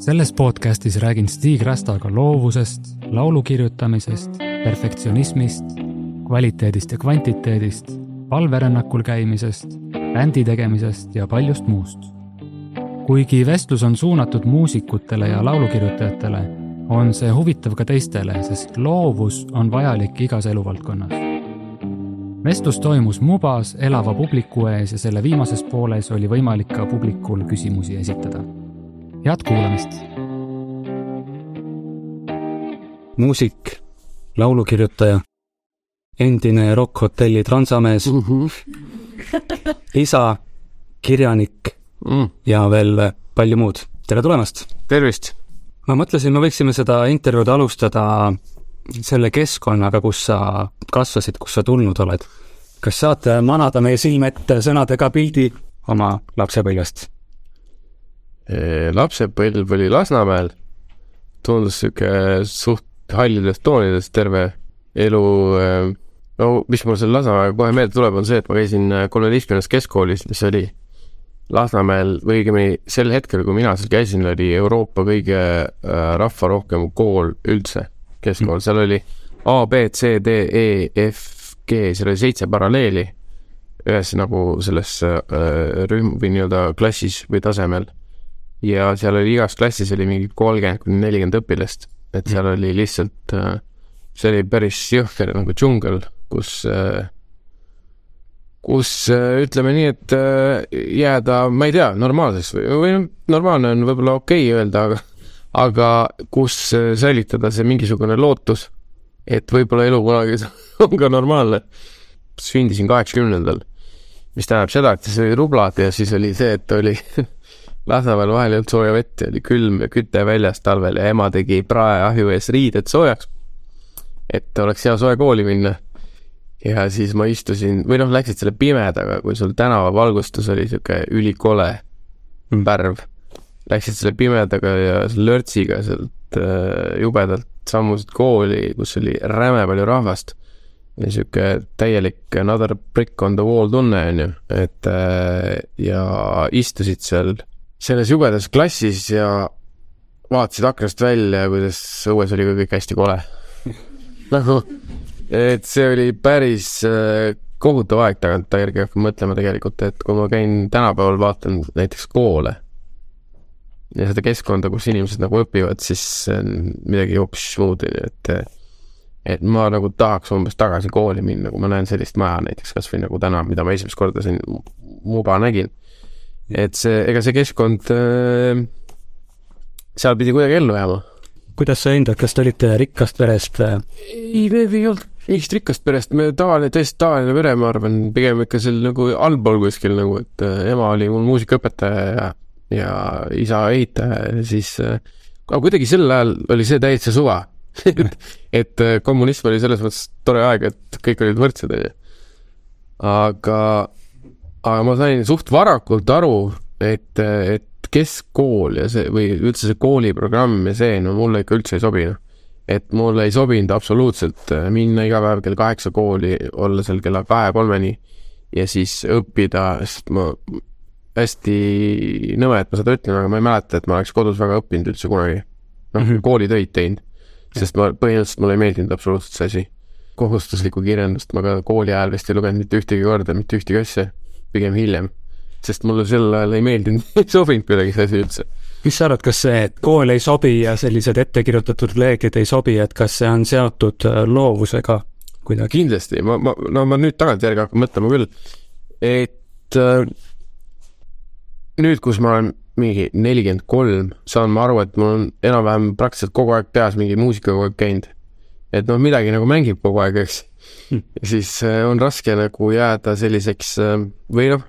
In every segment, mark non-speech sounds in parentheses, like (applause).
selles podcastis räägin Stig Rastaga loovusest, laulu kirjutamisest, perfektsionismist, kvaliteedist ja kvantiteedist, palverännakul käimisest, bändi tegemisest ja paljust muust. kuigi vestlus on suunatud muusikutele ja laulukirjutajatele, on see huvitav ka teistele, sest loovus on vajalik igas eluvaldkonnas. vestlus toimus Mubas elava publiku ees ja selle viimases pooles oli võimalik ka publikul küsimusi esitada head kuulamist. muusik, laulukirjutaja, endine Rock Hotelli transamees mm, -hmm. isa, kirjanik mm. ja veel palju muud. tere tulemast! tervist! ma mõtlesin, me võiksime seda intervjuud alustada selle keskkonnaga, kus sa kasvasid, kus sa tulnud oled. kas saate manada meie silme ette sõnadega pildi oma lapsepõlvest? Lapsepõlv oli Lasnamäel, tundus sihuke suht hallides toonides terve elu. no mis mul selle Lasnamäega kohe meelde tuleb, on see, et ma käisin kolmeteistkümnes keskkoolis, mis oli Lasnamäel või õigemini sel hetkel, kui mina seal käisin, oli Euroopa kõige rahvarohkem kool üldse, keskkool, seal oli A, B, C, D, E, F, G, seal oli seitse paralleeli ühes nagu selles rühm või nii-öelda klassis või tasemel ja seal oli igas klassis oli mingi kolmkümmend kuni nelikümmend õpilast, et seal mm. oli lihtsalt, äh, see oli päris jõhker nagu džungel, kus, äh, kus äh, ütleme nii, et jääda, ma ei tea, normaalseks või, või normaalne on võib-olla okei okay öelda, aga aga kus säilitada see mingisugune lootus, et võib-olla elu kunagi (laughs) on ka normaalne. sündisin kaheksakümnendal, mis tähendab seda, et siis oli rublad ja siis oli see, et oli (laughs) Lasnamäel vahel ei olnud sooja vett oli külm ja küte väljas talvel ja ema tegi praeahju ees riided soojaks. et oleks hea soe kooli minna. ja siis ma istusin, või noh, läksid selle pimedaga, kui sul tänavavalgustus oli sihuke ülikole mm. värv. Läksid selle pimedaga ja lörtsiga sealt äh, jubedalt sammusid kooli, kus oli räme palju rahvast ja sihuke täielik another brick on the wall tunne, on ju, et äh, ja istusid seal selles jubedas klassis ja vaatasid aknast välja, kuidas õues oli ka kõik hästi kole. (laughs) Nagu, et see oli päris äh, kohutav aeg tagantjärgi hakkan mõtlema tegelikult, et kui ma käin tänapäeval, vaatan näiteks koole ja seda keskkonda, kus inimesed nagu õpivad, siis midagi hoopis muud, et et ma nagu tahaks umbes tagasi kooli minna, kui ma näen sellist maja näiteks kas või nagu täna, mida ma esimest korda siin Muba nägin et see, ega see keskkond äh, seal pidi kuidagi ellu jääma. kuidas sa hindad, kas te olite rikkast perest? Äh? ei, me ei olnud mingist rikkast perest, me tavaline, täiesti tavaline pere, ma arvan, pigem ikka seal nagu allpool kuskil nagu, et äh, ema oli mul muusikaõpetaja ja, ja isa ehitaja ja siis äh, aga kuidagi sel ajal oli see täitsa suva (laughs) et, et kommunism oli selles mõttes tore aeg, et kõik olid võrdsed, onju. aga aga ma sain suht varakult aru, et, et keskkool ja see või üldse see kooliprogramm ja see, no mulle ikka üldse ei sobi, noh. et mulle ei sobinud absoluutselt äh, minna iga päev kell kaheksa kooli, olla seal kella kahe-kolmeni ja siis õppida, sest ma hästi nõme, et ma seda ütlen, aga ma ei mäleta, et ma oleks kodus väga õppinud üldse kunagi. noh mm -hmm., koolitöid teinud, sest ma põhimõtteliselt mulle ei meeldinud absoluutselt see asi. kohustuslikku kirjandust ma ka kooli ajal vist ei lugenud mitte ühtegi korda, mitte ühtegi asja pigem hiljem, sest mulle sel ajal ei meeldinud (laughs) ei sobinud kuidagi see asi üldse. mis sa arvad, kas see, et kool ei sobi ja sellised ettekirjutatud reeglid ei sobi, et kas see on seotud äh, loovusega kuidagi? kindlasti, ma, ma, no ma nüüd tagantjärgi hakkan mõtlema küll, et äh, nüüd, kus ma olen mingi nelikümmend kolm, saan ma aru, et mul on enam-vähem praktiliselt kogu aeg peas mingi muusika kogu aeg käinud. et noh, midagi nagu mängib kogu aeg, eks hm.. (laughs) siis äh, on raske nagu jääda selliseks äh, või noh,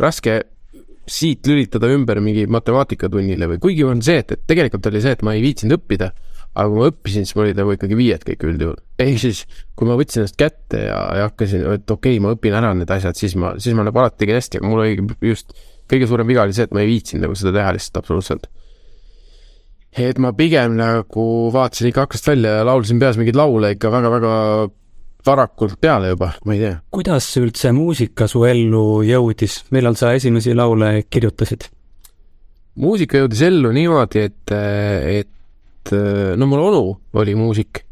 raske siit lülitada ümber mingi matemaatikatunnile või kuigi on see, et, et tegelikult oli see, et ma ei viitsinud õppida, aga kui ma õppisin, siis mul olid nagu ikkagi viied kõik üldjuhul. ehk siis, kui ma võtsin ennast kätte ja, ja hakkasin, et okei okay,, ma õpin ära need asjad, siis ma, siis ma nagu alati tegin hästi, aga mul oli just kõige suurem viga oli see, et ma ei viitsinud nagu seda teha lihtsalt absoluutselt. et ma pigem nagu vaatasin ikka aknast välja ja laulsin peas mingeid laule ikka väga-väga varakult peale juba, ma ei tea. kuidas üldse muusika su ellu jõudis, millal sa esimesi laule kirjutasid? muusika jõudis ellu niimoodi, et, et no mul onu oli muusik.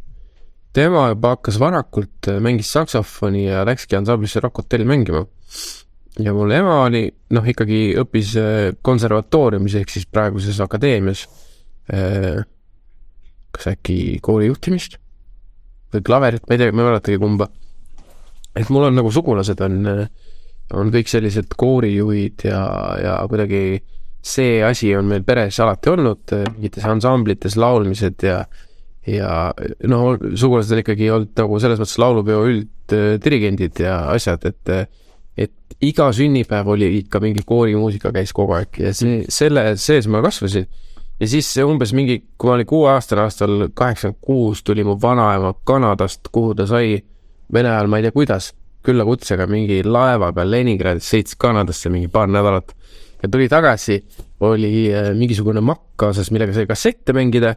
tema juba hakkas varakult, mängis saksofoni ja läkski ansamblisse Rock Hotelli mängima. ja mul ema oli, noh, ikkagi õppis konservatooriumis ehk siis praeguses akadeemias. kas äkki koolijuhtimist või klaverit, ma ei tea, ma ei mäletagi kumba. et mul on nagu sugulased on, on kõik sellised koorijuhid ja, ja kuidagi see asi on meil peres alati olnud, mingites ansamblites laulmised ja ja no sugulased on ikkagi olnud nagu selles mõttes laulupeo ülddirigendid ja asjad, et et iga sünnipäev oli ikka mingi koorimuusika käis kogu aeg ja see, selle sees ma kasvasin. Ja siis umbes mingi, kui ma olin kuueaastane aastal kaheksakümmend kuus, tuli mu vanaema Kanadast, kuhu ta sai Vene ajal, ma ei tea, kuidas, küllakutsega mingi laeva peal Leningradis, sõitis Kanadasse mingi paar nädalat ja tuli tagasi, oli mingisugune makk kaasas, millega sai kassette mängida.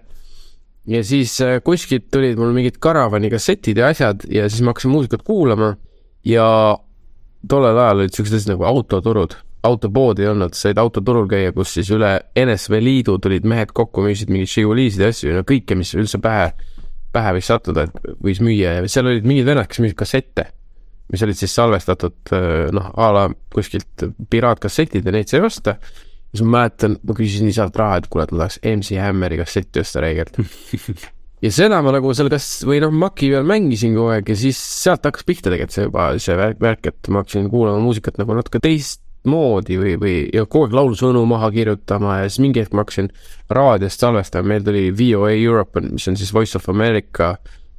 ja siis kuskilt tulid mul mingid karavani kassetid ja asjad ja siis ma hakkasin muusikat kuulama ja tollel ajal olid siuksed asjad nagu autoturud, autopoodi ei olnud, said autoturul käia, kus siis üle NSV Liidu tulid mehed kokku, müüsid mingeid Žigulisid ja asju, no kõike, mis üldse pähe, pähe võis sattuda, et võis müüa ja seal olid mingid vennad, kes müüsid kassette mis olid siis salvestatud noh, a la kuskilt piraatkassetid ja neid sai osta. siis ma mäletan, ma küsisin isalt raha, et kuule, et ma tahaks MC Hammeri kassetti osta räigelt (laughs) ja seda ma nagu seal kas või noh, Maci peal mängisin kogu aeg ja siis sealt hakkas pihta tegelikult see juba see värk, värk, et ma hakkasin kuulama muusikat nagu natuke teistmoodi või, või ja kogu aeg laulusõnu maha kirjutama ja siis mingi hetk ma hakkasin raadiost salvestama, meil tuli VOA Europe, mis on siis Voice of America.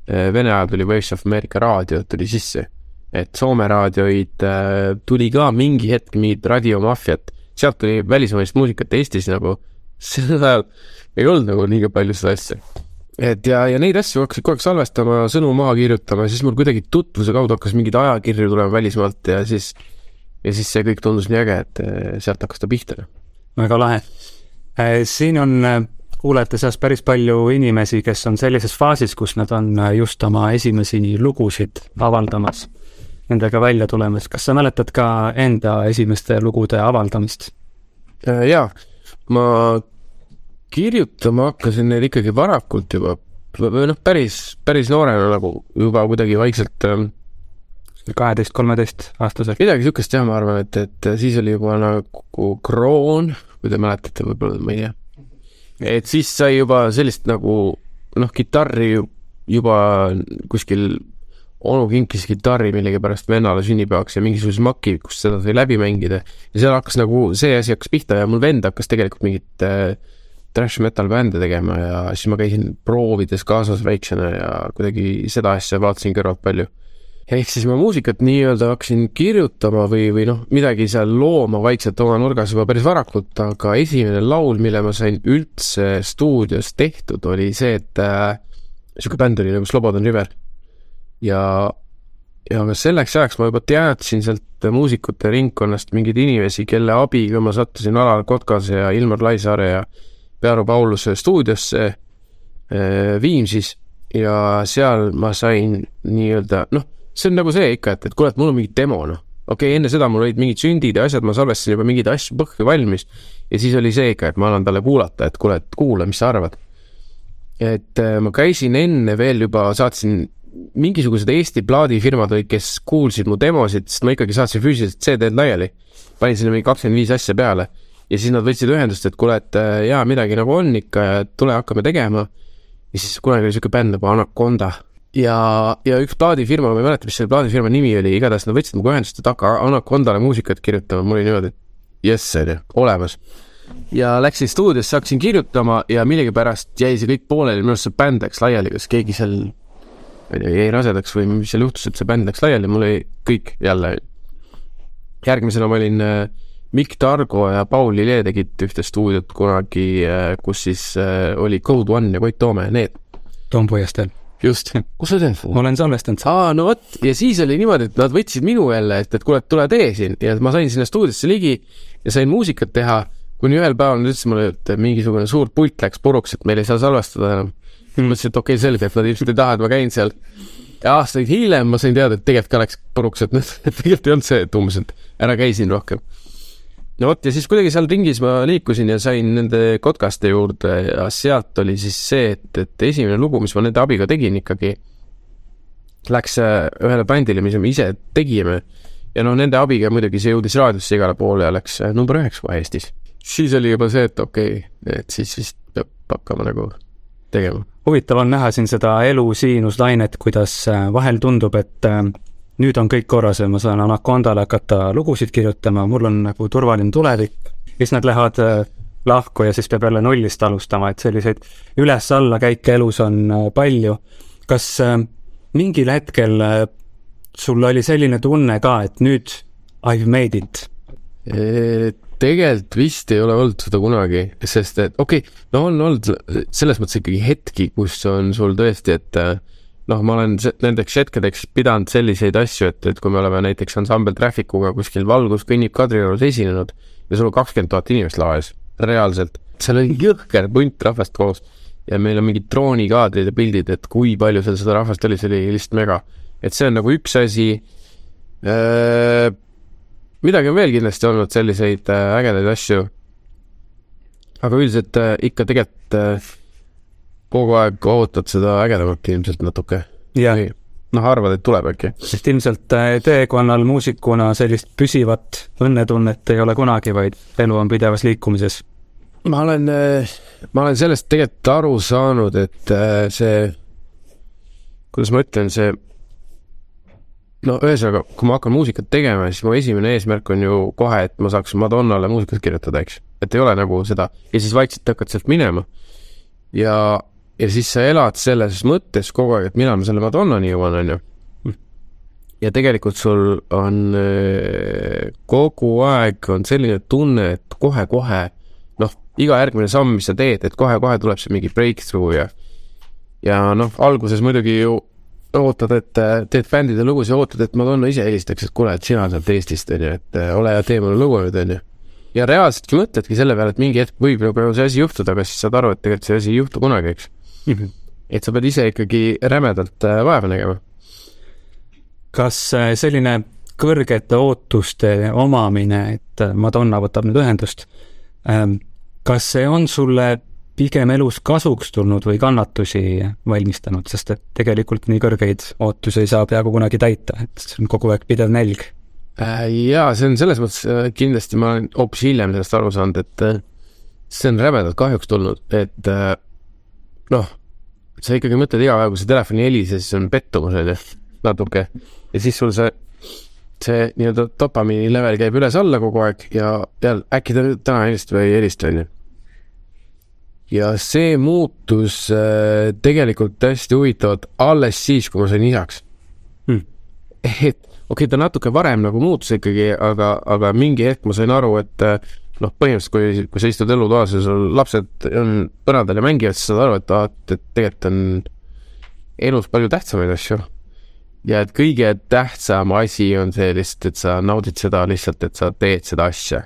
Vene ajal tuli Voice of America raadio tuli sisse et Soome raadioid äh, tuli ka mingi hetk mingit radiomaffiat, sealt tuli välismaist muusikat Eestis nagu, (laughs) sel ajal ei olnud nagu liiga palju seda asja. et ja, ja neid asju hakkasid kogu aeg salvestama, sõnu maha kirjutama siis mul kuidagi tutvuse kaudu hakkas mingeid ajakirju tulema välismaalt ja siis, ja siis see kõik tundus nii äge, et sealt hakkas ta pihta. väga lahe. siin on kuulajate seas päris palju inimesi, kes on sellises faasis, kus nad on just oma esimesi lugusid avaldamas nendega välja tulemas, kas sa mäletad ka enda esimeste lugude avaldamist? jaa, ma kirjutama hakkasin neid ikkagi varakult juba, või noh, päris, päris noorena nagu juba kuidagi vaikselt ähm, kaheteist, kolmeteist aastaselt? midagi niisugust jah, ma arvan, et, et siis oli juba nagu kroon, kui te mäletate, võib-olla, ma ei tea. et siis sai juba sellist nagu noh, kitarri juba kuskil onu kinkis kitarri millegipärast vennale sünnipäevaks ja mingisuguse maki, kus seda sai läbi mängida. ja seal hakkas nagu, see asi hakkas pihta ja mul vend hakkas tegelikult mingit äh, trash metal bände tegema ja siis ma käisin proovides kaasas väiksena ja kuidagi seda asja vaatasin kõrvalt palju. Ehk siis ma muusikat nii-öelda hakkasin kirjutama või, või noh, midagi seal looma vaikselt oma nurgas juba päris varakult, aga esimene laul, mille ma sain üldse stuudios tehtud, oli see, et äh, niisugune bänd oli nagu Slobodan River. Ja, ja selleks ajaks ma juba teadsin sealt muusikute ringkonnast mingeid inimesi, kelle abiga ma sattusin Alar Kotkase ja Ilmar Laisaare ja Pearu Pauluse stuudiosse äh, Viimsis. Ja seal ma sain nii-öelda, noh, see on nagu see ikka, et, et kuule, et mul on mingi demo, noh. okei okay,, enne seda mul olid mingid sündid ja asjad, ma salvestasin juba mingeid asju põhja valmis ja siis oli see ikka, et ma annan talle kuulata, et kuule, et kuula, mis sa arvad. et äh, ma käisin enne veel juba, saatsin mingisugused Eesti plaadifirmad olid, kes kuulsid mu demosid, sest ma ikkagi saatsin füüsiliselt CD-d laiali. panin sinna mingi kakskümmend viis asja peale ja siis nad võtsid ühendust, et kuule, et äh, jaa, midagi nagu on ikka ja tule hakkame tegema. ja siis kunagi oli niisugune bänd nagu Anaconda ja, ja üks plaadifirma, ma ei mäleta, mis selle plaadifirma nimi oli, igatahes nad võtsid minuga ühendust, et hakka Anacondale muusikat kirjutama, mul oli niimoodi, et jess, onju, olemas. ja läksin stuudiosse, hakkasin kirjutama ja millegipärast jäi see kõik pooleli, minu arust see bänd läks laiali, kas keegi seal ma ei tea, jäi rasedaks või mis seal juhtus, et see bänd läks laiali, mul oli kõik jälle. järgmisena ma olin äh, Mikk Targo ja Paul Lille tegid ühte stuudiot kunagi, äh, kus siis äh, oli Code One ja Koit Toome, need. Tom Puiesteel. Just, kus sa teed? ma olen salvestanud. aa, no vot, ja siis oli niimoodi, et nad võtsid minu jälle, et, et kuule, tule tee siin ja ma sain sinna stuudiosse ligi ja sain muusikat teha, kuni ühel päeval nad ütlesid mulle, et mingisugune suur pult läks puruks, et meil ei saa salvestada enam mm.. mõtlesin, et okei okay,, selge, et nad ilmselt ei taha, et ma käin seal. ja aastaid hiljem ma sain teada, et tegelikult ka läks puruks, et (laughs) tegelikult ei olnud see, et umbes, et ära käi siin rohkem. No vot ja siis kuidagi seal ringis ma liikusin ja sain nende kotkaste juurde ja sealt oli siis see, et, et esimene lugu, mis ma nende abiga tegin ikkagi, läks äh, ühele bändile, mis me ise tegime. ja noh, nende abiga muidugi see jõudis raadiosse igale poole ja läks äh, number üheks kohe Eestis. siis oli juba see, et okei okay,, et siis vist peab hakkama nagu tegema. huvitav on näha siin seda elu siinuslainet, kuidas äh, vahel tundub, et nüüd on kõik korras ja ma saan Anacondale hakata lugusid kirjutama, mul on nagu turvaline tulevik. siis nad lähevad äh, lahku ja siis peab jälle nullist alustama, et selliseid üles-alla käike elus on äh, palju. kas äh, mingil hetkel sul oli selline tunne ka, et nüüd I have made it? tegelikult vist ei ole olnud seda kunagi, sest et okei okay,, no on olnud selles mõttes ikkagi hetki, kus on sul tõesti, et äh, noh, ma olen nendeks hetkedeks pidanud selliseid asju, et, et kui me oleme näiteks ansambel Trafficuga kuskil Valgus kõnnib Kadriorus esinenud ja sul on kakskümmend tuhat inimest laua ees, reaalselt. seal oli jõhker punt rahvast koos ja meil on mingid droonikaadrid ja pildid, et kui palju seal seda rahvast oli, see oli lihtsalt mega. et see on nagu üks asi äh,. midagi on veel kindlasti olnud selliseid äh, ägedaid asju. aga üldiselt äh, ikka tegelikult kogu aeg ootad seda ägedamat ilmselt natuke. noh, arvad, et tuleb äkki? sest ilmselt äh, teekonnal muusikuna sellist püsivat õnnetunnet ei ole kunagi, vaid elu on pidevas liikumises. ma olen, äh, ma olen sellest tegelikult aru saanud, et äh, see, kuidas ma ütlen, see no ühesõnaga, kui ma hakkan muusikat tegema, siis mu esimene eesmärk on ju kohe, et ma saaks Madonnale muusikat kirjutada, eks. et ei ole nagu seda ja siis vaikselt hakkad sealt minema. ja ja siis sa elad selles mõttes kogu aeg, et millal ma selle Madonnani jõuan, on ju. ja tegelikult sul on äh, kogu aeg on selline tunne, et kohe-kohe noh, iga järgmine samm, mis sa teed, et kohe-kohe tuleb see mingi breakthrough ja ja noh, alguses muidugi ju ootad, et äh, teed bändide lugusid ja ootad, et Madonna ise helistaks, et kuule, et sina sealt Eestist, on ju, et äh, ole hea, tee mulle lugu nüüd, on ju. ja reaalseltki mõtledki selle peale, et mingi hetk võib nagu see asi juhtuda, aga siis saad aru, et tegelikult see asi ei juhtu kunagi, eks mm. -hmm. et sa pead ise ikkagi rämedalt äh, vaeva nägema. kas äh, selline kõrgete ootuste omamine, et äh, Madonna võtab nüüd ühendust, ähm, kas see on sulle pigem elus kasuks tulnud või kannatusi valmistanud, sest et tegelikult nii kõrgeid ootusi ei saa peaaegu kunagi täita, et see on kogu aeg pidev nälg. Jaa, see on selles mõttes kindlasti, ma olen hoopis hiljem sellest aru saanud, et see on rämedalt kahjuks tulnud, et noh, sa ikkagi mõtled iga päev, kui see telefoni heliseb, siis on pettumus, on ju, natuke. ja siis sul see, see nii-öelda dopamiini level käib üles-alla kogu aeg ja jälle äkki ta täna helistab või ei helista, on ju. ja see muutus äh, tegelikult hästi huvitavalt alles siis, kui ma sain isaks hmm.. et okei okay,, ta natuke varem nagu muutus ikkagi, aga, aga mingi hetk ma sain aru, et äh, noh, põhimõtteliselt kui, kui sa istud elutoas ja sul lapsed on põrandal ja mängivad, siis saad aru, et aa, et tegelikult on elus palju tähtsamaid asju. ja et kõige tähtsam asi on see lihtsalt, et sa naudid seda lihtsalt, et sa teed seda asja.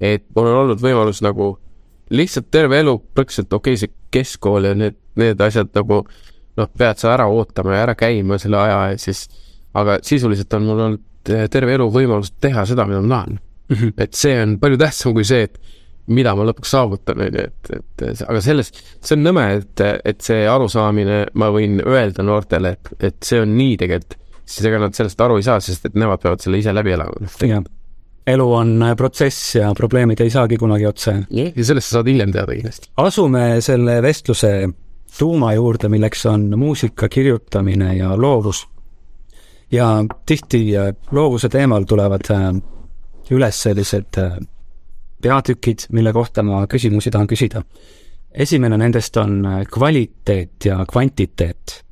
et mul on olnud võimalus nagu lihtsalt terve elu praktiliselt okei okay,, see keskkool ja need, need asjad nagu noh, pead sa ära ootama ja ära käima selle aja ja siis, aga sisuliselt on mul olnud terve elu võimalus teha seda, mida ma tahan mm. -hmm. et see on palju tähtsam kui see, et mida ma lõpuks saavutan, on ju, et, et aga sellest, see on nõme, et, et see arusaamine, ma võin öelda noortele, et, et see on nii tegelikult, siis ega nad sellest aru ei saa, sest et nemad peavad selle ise läbi elama. jah, elu on äh, protsess ja probleemid ei saagi kunagi otsa. ja sellest sa saad hiljem teada kindlasti. asume selle vestluse tuuma juurde, milleks on muusika kirjutamine ja loovus. ja tihti äh, loovuse teemal tulevad äh, üles sellised äh, peatükid, mille kohta ma küsimusi tahan küsida. esimene nendest on äh, kvaliteet ja kvantiteet.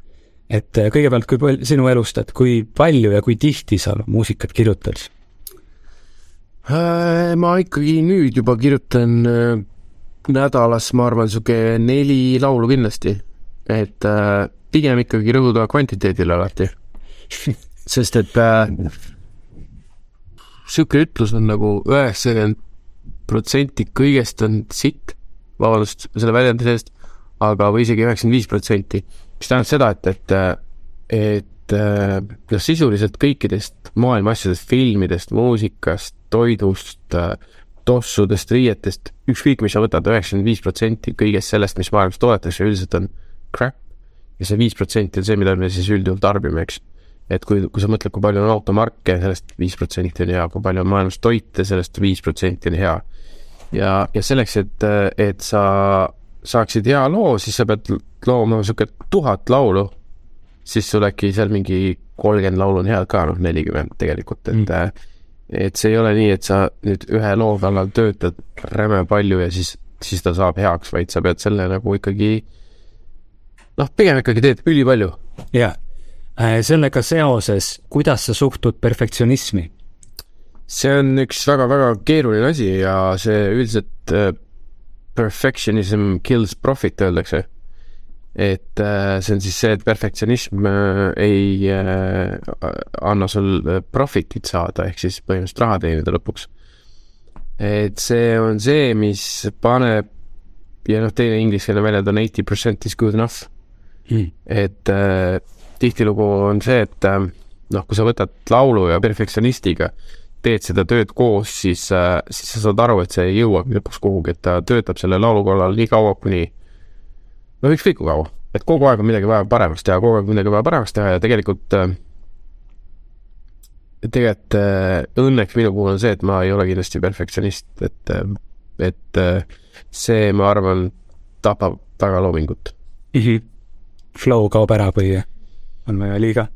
et äh, kõigepealt, kui palju sinu elust, et kui palju ja kui tihti sa muusikat kirjutad? ma ikkagi nüüd juba kirjutan nädalas, ma arvan, niisugune neli laulu kindlasti. et pigem ikkagi rõhuda kvantiteedile alati. (laughs) sest et sihuke ütlus on nagu üheksakümmend protsenti kõigest on sitt, vabandust selle väljendi eest, aga, või isegi üheksakümmend viis protsenti, mis tähendab seda, et, et, et noh, sisuliselt kõikidest maailma asjadest, filmidest, muusikast, toidust, tossudest, riietest, ükskõik mis sa võtad, üheksakümmend viis protsenti kõigest sellest, mis maailmas toodetakse, üldiselt on crap. ja see viis protsenti on see, mida me siis üldjuhul tarbime, eks. Et kui, kui sa mõtled, kui palju on automarke, sellest viis protsenti on hea, kui palju on maailmas toite, sellest viis protsenti on hea. ja, ja selleks, et, et sa saaksid hea loo, siis sa pead looma sihuke tuhat laulu, siis sul äkki seal mingi kolmkümmend laulu on head ka, noh nelikümmend tegelikult, et Mm. et see ei ole nii, et sa nüüd ühe loo kallal töötad räme palju ja siis, siis ta saab heaks, vaid sa pead selle nagu ikkagi noh, pigem ikkagi teed ülipalju. jah, sellega seoses, kuidas sa suhtud perfektsionismi? see on üks väga-väga keeruline asi ja see üldiselt äh, perfectionism kills profit öeldakse. et äh, see on siis see, et perfektsionism äh, ei äh, anna sul äh, profit'it saada, ehk siis põhimõtteliselt raha teenida lõpuks. et see on see, mis paneb ja noh, teine ingliskeelne väljend on eighty percent is good enough et äh, tihtilugu on see, et äh, noh, kui sa võtad laulu ja perfektsionistiga, teed seda tööd koos, siis äh,, siis sa saad aru, et see ei jõuagi lõpuks kuhugi, et ta töötab selle laulu kallal nii kaua, kuni no ükskõik kui kaua, et kogu aeg on midagi vaja paremaks teha, kogu aeg on midagi vaja paremaks teha ja tegelikult äh, tegelikult äh, õnneks minu puhul on see, et ma ei ole kindlasti perfektsionist, et et see, ma arvan, tapab väga loomingut. Flow kaob ära või on vaja liiga?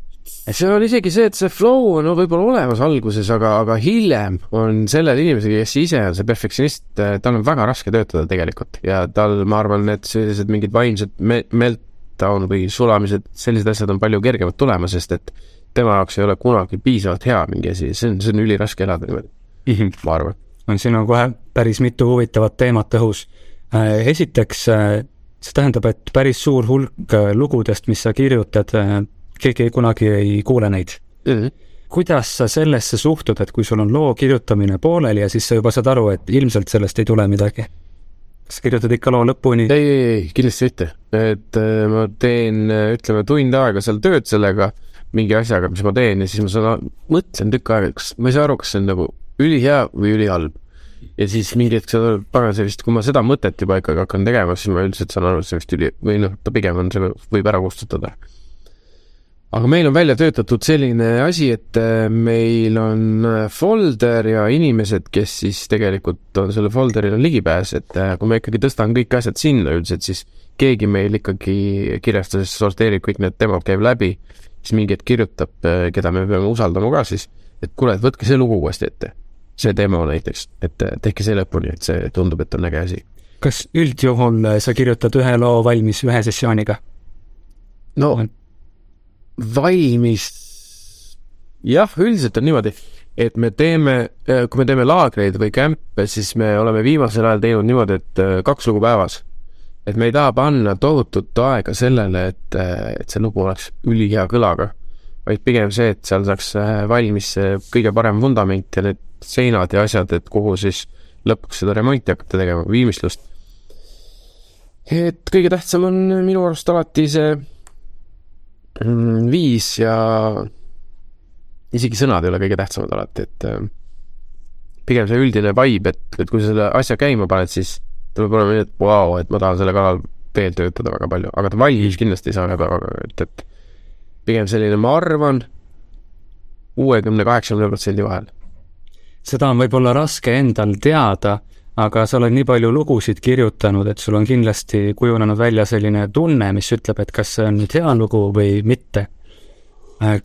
seal on isegi see, et see flow on no, võib-olla olemas alguses, aga, aga hiljem on sellel inimesel, kes ise on see perfektsionist, tal on väga raske töötada tegelikult ja tal, ma arvan, need sellised mingid vaimsed me-, meltdown või sulamised, sellised asjad on palju kergemad tulema, sest et tema jaoks ei ole kunagi piisavalt hea mingi asi, see on, see on üliraske elada niimoodi, ma arvan. on siin on kohe päris mitu huvitavat teemat õhus. esiteks, see tähendab, et päris suur hulk äh, lugudest, mis sa kirjutad, keegi kunagi ei kuule neid. kuidas sa sellesse suhtud, et kui sul on loo kirjutamine pooleli ja siis sa juba saad aru, et ilmselt sellest ei tule midagi? kas kirjutad ikka loo lõpuni? ei, ei, ei, kindlasti mitte, et äh, ma teen, ütleme tund aega seal tööd sellega, mingi asjaga, mis ma teen ja siis ma saan, mõtlen tükk aega, kas, ma ei saa aru, kas see on nagu ülihea või ülihalb. ja siis mingi hetk saad aru, pagan see vist, kui ma seda mõtet juba ikkagi hakkan tegema, siis ma üldiselt saan aru, et see vist üli- või noh, ta pigem on, see võib ära kustutada. Aga meil on välja töötatud selline asi, et äh, meil on äh, folder ja inimesed, kes siis tegelikult on selle folderil on ligipääs, et äh, kui ma ikkagi tõstan kõik asjad sinna üldiselt, siis keegi meil ikkagi kirjastuses sorteerib kõik need demod, käib läbi, siis mingi hetk kirjutab, keda me peame usaldama ka siis, et kuule, et võtke see lugu uuesti ette. see demo näiteks, et tehke see lõpuni, et see tundub, et on äge asi. kas üldjuhul sa kirjutad ühe loo valmis ühe sessiooniga? no valmis, jah, üldiselt on niimoodi, et me teeme, kui me teeme laagreid või kämpe, siis me oleme viimasel ajal teinud niimoodi, et äh, kaks lugu päevas. et me ei taha panna tohutut aega sellele, et, et see lugu oleks ülihea kõlaga, vaid pigem see, et seal saaks äh, valmis see kõige parem vundament ja need seinad ja asjad, et kuhu siis lõpuks seda remonti hakata tegema, viimistlust. et kõige tähtsam on minu arust alati see viis ja isegi sõnad ei ole kõige tähtsamad alati, et äh, pigem see üldine vibe, et, et kui sa selle asja käima paned, siis ta peab olema nii, et vau wow,, et ma tahan selle kallal veel töötada väga palju, aga ta valmis kindlasti ei saa jääda, et, et pigem selline, ma arvan, kuuekümne, kaheksakümne protsendi vahel. seda on võib-olla raske endal teada, aga sa oled nii palju lugusid kirjutanud, et sul on kindlasti kujunenud välja selline tunne, mis ütleb, et kas see on nüüd hea lugu või mitte.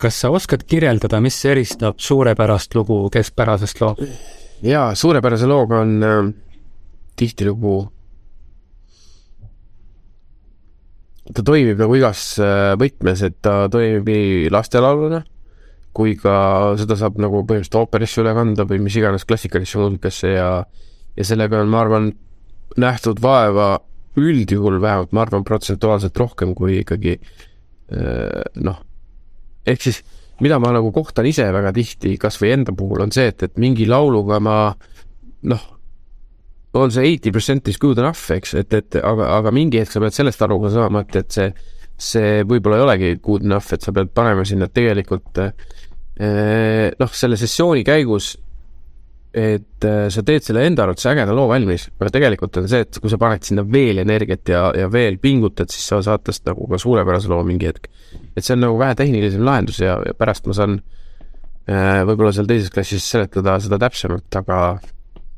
kas sa oskad kirjeldada, mis eristab suurepärast lugu keskpärasest loo? jaa, suurepärase looga on äh, tihtilugu, ta toimib nagu igas äh, võtmes, et ta toimib nii lastelauluna kui ka seda saab nagu põhimõtteliselt ooperisse üle kanda või mis iganes klassikalisse muusikasse ja ja sellega on, ma arvan, nähtud vaeva üldjuhul vähemalt, ma arvan, protsentuaalselt rohkem kui ikkagi äh, noh, ehk siis mida ma nagu kohtan ise väga tihti, kas või enda puhul, on see, et, et mingi lauluga ma noh, on see eighty percent is good enough, eks, et, et aga, aga mingi hetk sa pead sellest aru ka saama, et, et see, see võib-olla ei olegi good enough, et sa pead panema sinna tegelikult eh, noh, selle sessiooni käigus et äh, sa teed selle enda arvates ägeda loo valmis, aga tegelikult on see, et kui sa paned sinna veel energiat ja, ja veel pingutad, siis sa saad tast nagu ka suurepärase loo mingi hetk. et see on nagu vähe tehnilisem lahendus ja, ja pärast ma saan äh, võib-olla seal teises klassis seletada seda täpsemalt, aga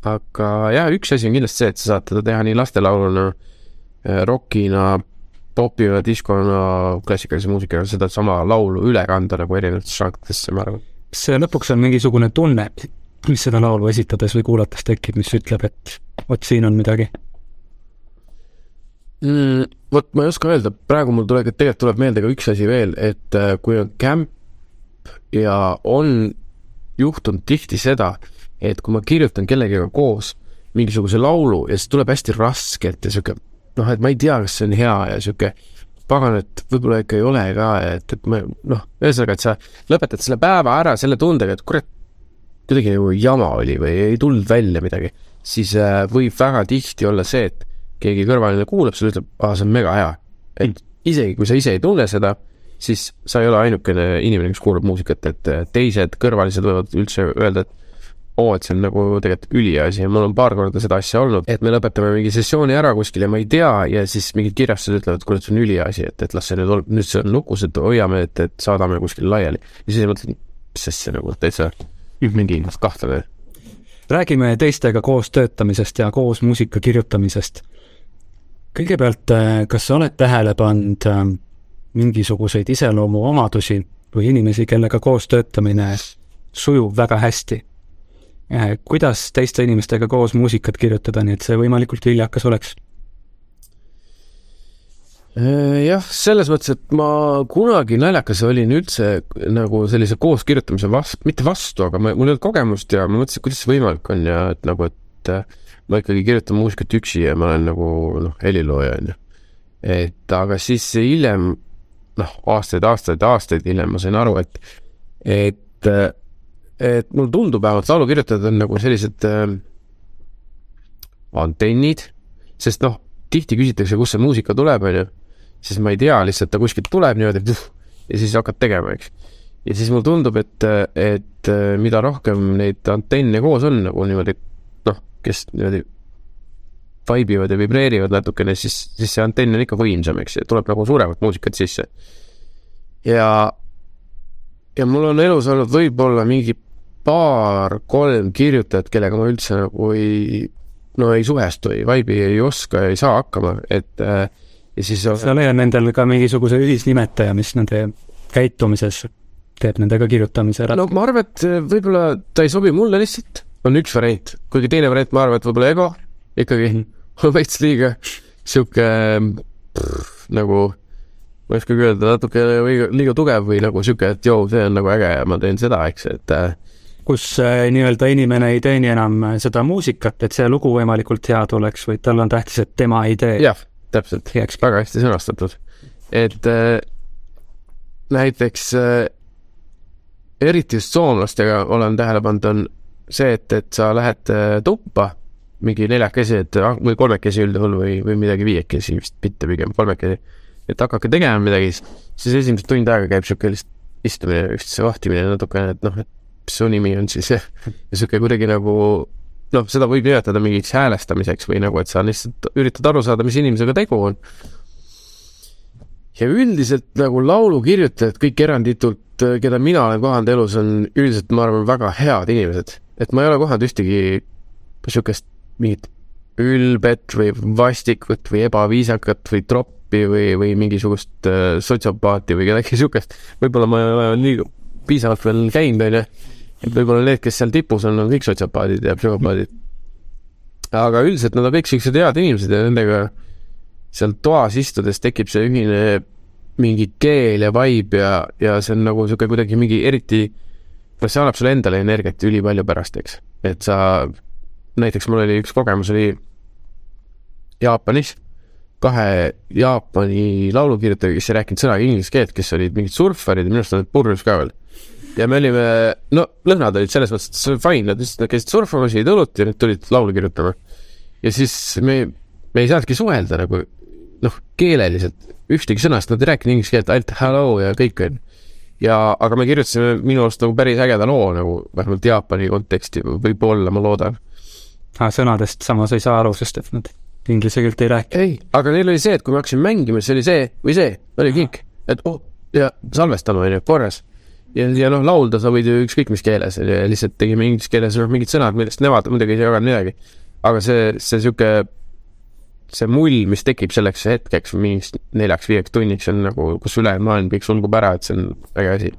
aga jah, üks asi on kindlasti see, et sa saad teda teha nii lastelauluna, äh, rokina, popina, diskona, klassikalise muusikaga, sedasama laulu üle kanda nagu erinevatesse žanritesse, ma arvan. see lõpuks on mingisugune tunne, mis seda laulu esitades või kuulates tekib, mis ütleb, et vot siin on midagi mm,? vot ma ei oska öelda, praegu mul tuleb, tegelikult tuleb meelde ka üks asi veel, et äh, kui on camp ja on juhtunud tihti seda, et kui ma kirjutan kellegagi koos mingisuguse laulu ja see tuleb hästi raskelt ja sihuke noh, et ma ei tea, kas see on hea ja sihuke pagan, et võib-olla ikka ei ole ka, et, et ma noh, ühesõnaga, et sa lõpetad selle päeva ära selle tundega, et kurat, kuidagi nagu jama oli või ei tulnud välja midagi, siis äh, võib väga tihti olla see, et keegi kõrvaline kuulab sulle, ütleb, aa, see on mega hea. et isegi kui sa ise ei tunne seda, siis sa ei ole ainukene inimene, kes kuulab muusikat, et äh, teised kõrvalised võivad üldse öelda, et oo, et see on nagu tegelikult ülihea asi ja mul on paar korda seda asja olnud, et me lõpetame mingi sessiooni ära kuskil ja ma ei tea ja siis mingid kirjastused ütlevad, kuule, see on ülihea asi, et, et las see nüüd ol-, nüüd see on lukus, et hoiame, et, et saadame kuskile laiali. ja siis mõtlen, mis asja nagu täitsa mingi kahtlane. räägime teistega koos töötamisest ja koos muusika kirjutamisest. kõigepealt, äh, kas sa oled tähele pannud äh, mingisuguseid iseloomuomadusi või inimesi, kellega koos töötamine sujub väga hästi? Äh, kuidas teiste inimestega koos muusikat kirjutada, nii et see võimalikult viljakas oleks? Äh, jah, selles mõttes, et ma kunagi naljakas olin üldse nagu sellise kooskirjutamise vastu, mitte vastu, aga ma, mul ei olnud kogemust ja ma mõtlesin, kuidas see võimalik on ja et nagu, et äh, ma ikkagi kirjutan muusikat üksi ja ma olen nagu noh, helilooja, on ju. et aga siis hiljem, noh, aastaid, aastaid, aastaid hiljem ma sain aru, et, et et mulle tundub vähemalt laulukirjutajad on nagu sellised äh, antennid, sest noh, tihti küsitakse, kust see muusika tuleb, onju, siis ma ei tea, lihtsalt ta kuskilt tuleb niimoodi ja siis hakkad tegema, eks. ja siis mulle tundub, et, et mida rohkem neid antenne koos on nagu niimoodi noh, kes niimoodi vaibivad ja vibreerivad natukene, siis, siis see antenn on ikka võimsam, eks, tuleb nagu suuremat muusikat sisse. ja, ja mul on elus olnud võib-olla mingi paar-kolm kirjutajat, kellega ma üldse nagu ei, no ei suhestu, ei vaibi, ei oska, ei saa hakkama, et äh, ja siis sa leiad nendel ka mingisuguse ühisnimetaja, mis nende käitumises teeb nendega kirjutamise ära? no ma arvan, et äh, võib-olla ta ei sobi mulle lihtsalt, on üks variant, kuigi teine variant, ma arvan, et võib-olla ego. Ikkagi mhm. (laughs) on veits liiga sihuke nagu ma ei oskagi öelda, natuke liiga tugev või nagu sihuke, et joo, see on nagu äge ja ma teen seda, eks, et äh, kus äh, nii-öelda inimene ei teeni enam seda muusikat, et see lugu võimalikult hea tuleks, vaid tal on tähtis, et tema idee jah, täpselt, väga hästi sõnastatud. et äh, näiteks äh, eriti just soomlastega olen tähele pannud, on see, et, et sa lähed äh, tuppa mingi neljakesi, et ah, või kolmekesi üldjuhul või, või midagi viiekesi vist, mitte pigem kolmekesi, et hakake tegema midagi, siis esimesed tund aega käib niisugune lihtsalt istumine, üksteise vahtimine natukene, et noh, et mis su nimi on siis (laughs) ja sihuke kuidagi nagu noh, seda võib nimetada mingiks häälestamiseks või nagu, et sa lihtsalt üritad aru saada, mis inimesega tegu on. ja üldiselt nagu laulukirjutajad, kõik eranditult, keda mina olen kohanud elus, on üldiselt, ma arvan, väga head inimesed. et ma ei ole kohanud ühtegi sihukest mingit ülbet või vastikut või ebaviisakat või troppi või, või mingisugust äh, sotsiopaati või kedagi sihukest. võib-olla ma ei ole nii piisavalt veel käinud, onju et võib-olla need, kes seal tipus on, on kõik sotsiopaadid ja psühhopaadid. aga üldiselt nad on kõik siuksed head inimesed ja nendega seal toas istudes tekib see ühine mingi keel ja vibe ja, ja see on nagu sihuke kuidagi mingi eriti, noh, see annab sulle endale energiat ülipalju pärast, eks. et sa, näiteks mul oli üks kogemus oli Jaapanis, kahe Jaapani laulukirjutajaga, kes ei rääkinud sõnagi inglise keelt, kes olid mingid surfarid ja minu arust nad purjus ka veel ja me olime, no lõhnad olid selles mõttes, fine, nad lihtsalt käisid surfamas, jõid õlut ja nüüd tulid laulu kirjutama. ja siis me, me ei saanudki suhelda nagu noh, keeleliselt ühtegi sõna, sest nad ei rääkinud inglise keelt, ainult hello ja kõik onju. ja, aga me kirjutasime minu arust nagu päris ägeda loo nagu vähemalt Jaapani konteksti võib-olla, ma loodan. ah,. sõnadest samas ei saa aru, sest et nad inglise keelt ei räägi. ei, aga neil oli see, et kui me hakkasime mängima, siis oli see või see, oli kõik, et oh ja salvestame onju, korras. ja, ja noh, laulda sa võid ju ükskõik mis keeles, lihtsalt tegime inglise keeles noh, mingid sõnad, millest nemad muidugi ei jaganud midagi. aga see, see sihuke, see mull, mis tekib selleks hetkeks, mingiks neljaks-viieks tunniks on nagu, kus ülejäänud maailm kõik sulgub ära, et see on äge asi.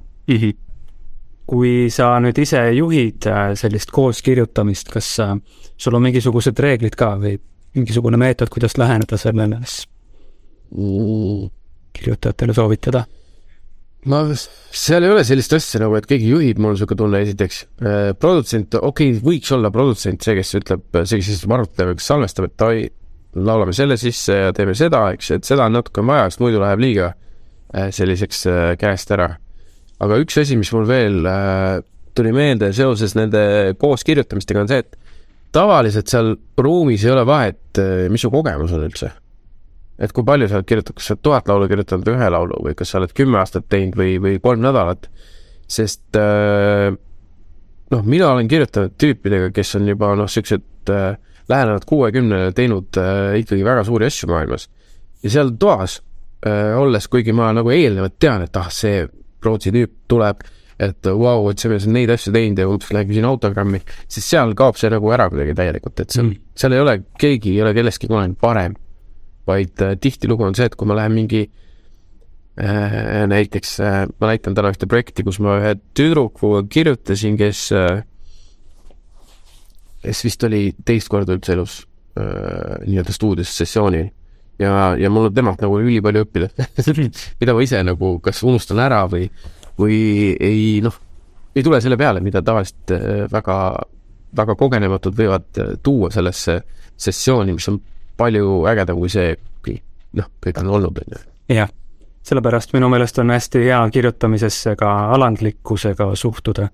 kui sa nüüd ise juhid äh, sellist koos kirjutamist, kas äh, sul on mingisugused reeglid ka või mingisugune meetod, kuidas läheneda sellele, siis kirjutajatele soovitada? ma, seal ei ole sellist asja nagu, et keegi juhib, mul on niisugune tunne esiteks. produtsent, okei okay,, võiks olla produtsent see, kes ütleb, see, kes või kes salvestab, et oi, laulame selle sisse ja teeme seda, eks, et seda on natuke vaja, sest muidu läheb liiga äh, selliseks äh, käest ära. aga üks asi, mis mul veel äh, tuli meelde seoses nende koos kirjutamistega, on see, et tavaliselt seal ruumis ei ole vahet, mis su kogemus on üldse et kui palju sa oled kirjutanud, kas sa oled tuhat laulu kirjutanud ühe laulu või kas sa oled kümme aastat teinud või, või kolm nädalat, sest äh, noh, mina olen kirjutanud tüüpidega, kes on juba noh, siuksed äh, lähenevad kuuekümnele teinud äh, ikkagi väga suuri asju maailmas. ja seal toas olles, kuigi ma nagu eelnevalt tean, et ah, see Rootsi tüüp tuleb, et vau wow,, et see mees on neid asju teinud ja umbes lähen küsin autogrammi, siis seal kaob see nagu ära kuidagi täielikult, et seal mm., seal ei ole, keegi ei ole kellestki kunagi parem vaid äh, tihtilugu on see, et kui ma lähen mingi äh, näiteks äh, ma näitan täna ühte projekti, kus ma ühe tüdrukuga kirjutasin, kes kes vist oli teist korda üldse elus nii-öelda stuudios sessioonil. Ja, ja mul on temalt nagu ülipalju õppida (laughs) mida ma ise nagu kas unustan ära või, või ei noh, ei tule selle peale, mida tavaliselt väga, väga kogenematud võivad tuua sellesse sessiooni, mis on palju ägedam kui see, noh, kõik on olnud, on ju. jah, sellepärast minu meelest on hästi hea kirjutamisesse ka alandlikkusega suhtuda.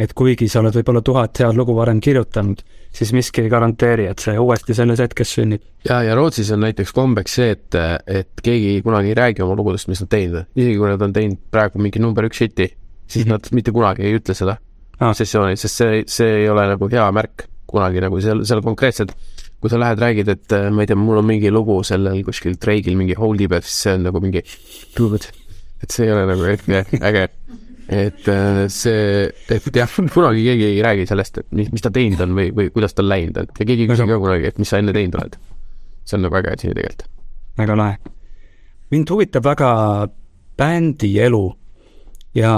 et kuigi sa oled võib-olla tuhat head lugu varem kirjutanud, siis miski ei garanteeri, et see uuesti selles hetkes sünnib. ja, ja Rootsis on näiteks kombeks see, et, et keegi kunagi ei räägi oma lugudest, mis nad teinud on, isegi kui nad on teinud praegu mingi number üks hiti, siis Mhm. nad mitte kunagi ei ütle seda Ah. sessioonil, sest see, see ei ole nagu hea märk kunagi nagu seal, seal konkreetselt kui sa lähed, räägid, et äh, ma ei tea, mul on mingi lugu sellel kuskil Drake'il mingi Hold It, siis see on nagu mingi et see ei ole nagu äge, et äh, see, et jah, kunagi keegi ei räägi sellest, et mis, mis ta teinud on või, või kuidas tal läinud on ja keegi ei küsi ka kunagi, et mis sa enne teinud oled. see on nagu äge asi tegelikult. väga lahe. mind huvitab väga bändi elu ja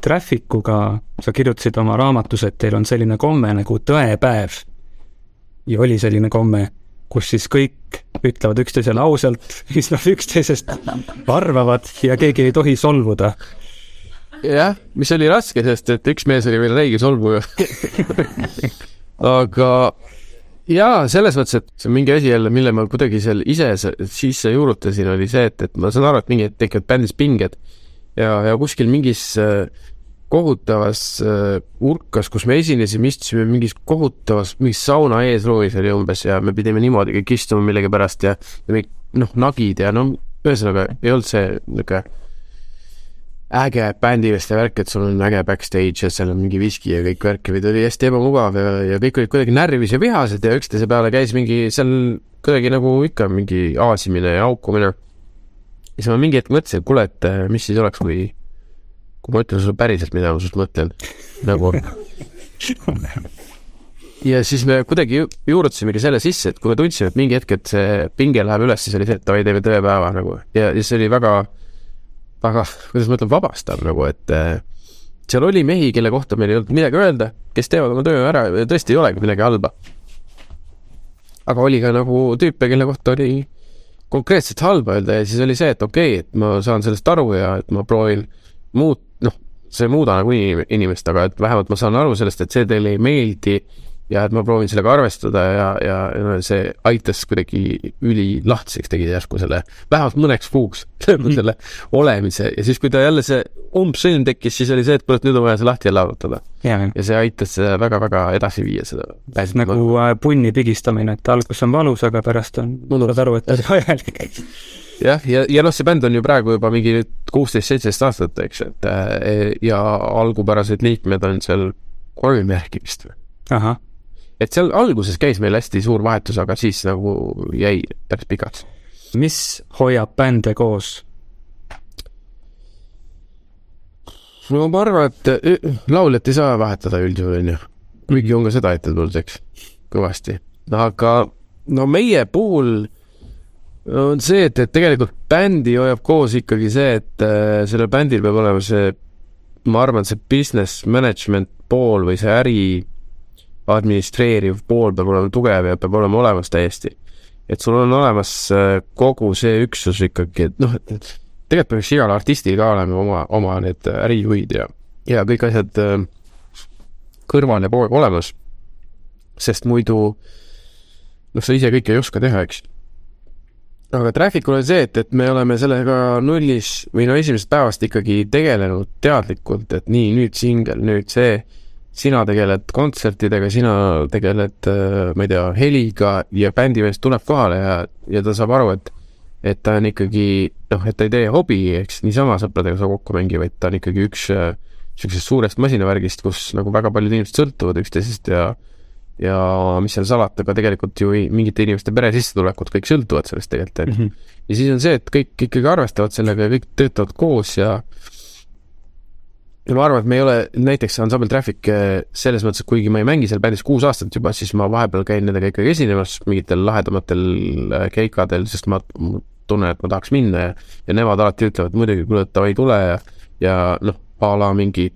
Trafficuga sa kirjutasid oma raamatus, et teil on selline komme nagu tõepäev. Ja oli selline komme, kus siis kõik ütlevad üksteisele ausalt, (laughs) mis nad üksteisest arvavad ja keegi ei tohi solvuda. jah, mis oli raske, sest et üks mees oli veel räige solvuja. (laughs) aga jaa, selles mõttes, et see on mingi asi jälle, mille ma kuidagi seal ise sisse juurutasin, oli see, et, et ma saan aru, et mingi hetk tekivad bändis pinged ja, ja kuskil mingis äh, kohutavas äh, urkas, kus me esinesime, istusime mingis kohutavas, mingis sauna eesruumis oli umbes ja me pidime niimoodi kõik istuma millegipärast ja, ja me noh, nagid ja no ühesõnaga ei olnud see niisugune äge bändiveste värk, et sul on äge backstage ja seal on mingi viski ja kõik värk, vaid oli hästi ebamugav ja, ja kõik olid kuidagi närvis ja vihased ja üksteise peale käis mingi seal kuidagi nagu ikka mingi aasimine ja haukumine. ja siis ma mingi hetk mõtlesin, et kuule, et äh, mis siis oleks, kui, kui ma ütlen sulle päriselt, mida ma sinust mõtlen. nagu (laughs) ja siis me kuidagi ju- juurutasimegi selle sisse, et kui me tundsime, et mingi hetk, et see pinge läheb üles, siis oli see, et davai, teeme tõepäeva nagu ja, ja see oli väga, väga, kuidas ma ütlen, vabastav nagu, et äh, seal oli mehi, kelle kohta meil ei olnud midagi öelda, kes teevad oma töö ära ja tõesti ei olegi midagi halba. aga oli ka nagu tüüpe, kelle kohta oli konkreetselt halba öelda ja siis oli see, et okei okay,, et ma saan sellest aru ja et ma proovin noh, see ei muuda nagu inim- inimest, aga et vähemalt ma saan aru sellest, et see teile ei meeldi ja et ma proovin sellega arvestada ja, ja, see aitas kuidagi ülilahtiseks tegi järsku selle, vähemalt mõneks kuuks (laughs) selle olemise. Ja siis, kui ta jälle see umbsõlm tekkis, siis oli see, et et nüüd on vaja see lahti jälle arvutada. Ja see aitas väga-väga edasi viia seda. nagu äh, punni pigistamine, et algus on valus, aga pärast on, saad aru, et oli vajalik. jah, ja, ja noh, see bänd on ju praegu juba mingi kuusteist, seitseteist aastat, eks, et äh, ja algupärased liikmed on seal kolm järgi vist või. et seal alguses käis meil hästi suur vahetus, aga siis nagu jäi päris pikaks. mis hoiab bände koos? no ma arvan, et äh, lauljat ei saa vahetada üldjuhul, onju. kuigi on ka seda ette tulnud, eks, kõvasti. aga no meie puhul on see, et, et tegelikult bändi hoiab koos ikkagi see, et äh, sellel bändil peab olema see, ma arvan, see business management pool või see äri administreeriv pool peab olema tugev ja peab olema olemas täiesti. et sul on olemas äh, kogu see üksus ikkagi, et noh, et tegelikult peaks igal artistil ka olema oma, oma need ärijuhid ja, ja kõik asjad äh, kõrval ja aeg olemas. sest muidu noh, sa ise kõike ei oska teha, eks. Aga Trafficul on see, et, et me oleme sellega nullis või no esimesest päevast ikkagi tegelenud teadlikult, et nii, nüüd singel, nüüd see, sina tegeled kontsertidega, sina tegeled, ma ei tea, heliga ja bändimees tuleb kohale ja, ja ta saab aru, et et ta on ikkagi noh, et ta ei tee hobi, eks niisama sõpradega saa kokku mängi, vaid ta on ikkagi üks äh, niisugusest suurest masinavärgist, kus nagu väga paljud inimesed sõltuvad üksteisest ja ja mis seal salata, aga tegelikult ju ei- mingite inimeste pere sissetulekud kõik sõltuvad sellest tegelikult, Mhm. et ja siis on see, et kõik ikkagi arvestavad sellega ja kõik töötavad koos ja ja ma arvan, et me ei ole näiteks ansambel Traffic eh, selles mõttes, et kuigi ma ei mängi seal bändis kuus aastat juba, siis ma vahepeal käin nendega ikkagi esinemas mingitel lahedamatel eh, keikadel, sest ma tunnen, et ma tahaks minna ja ja nemad alati ütlevad muidugi, kuule, davai, tule ja ja noh, a la mingi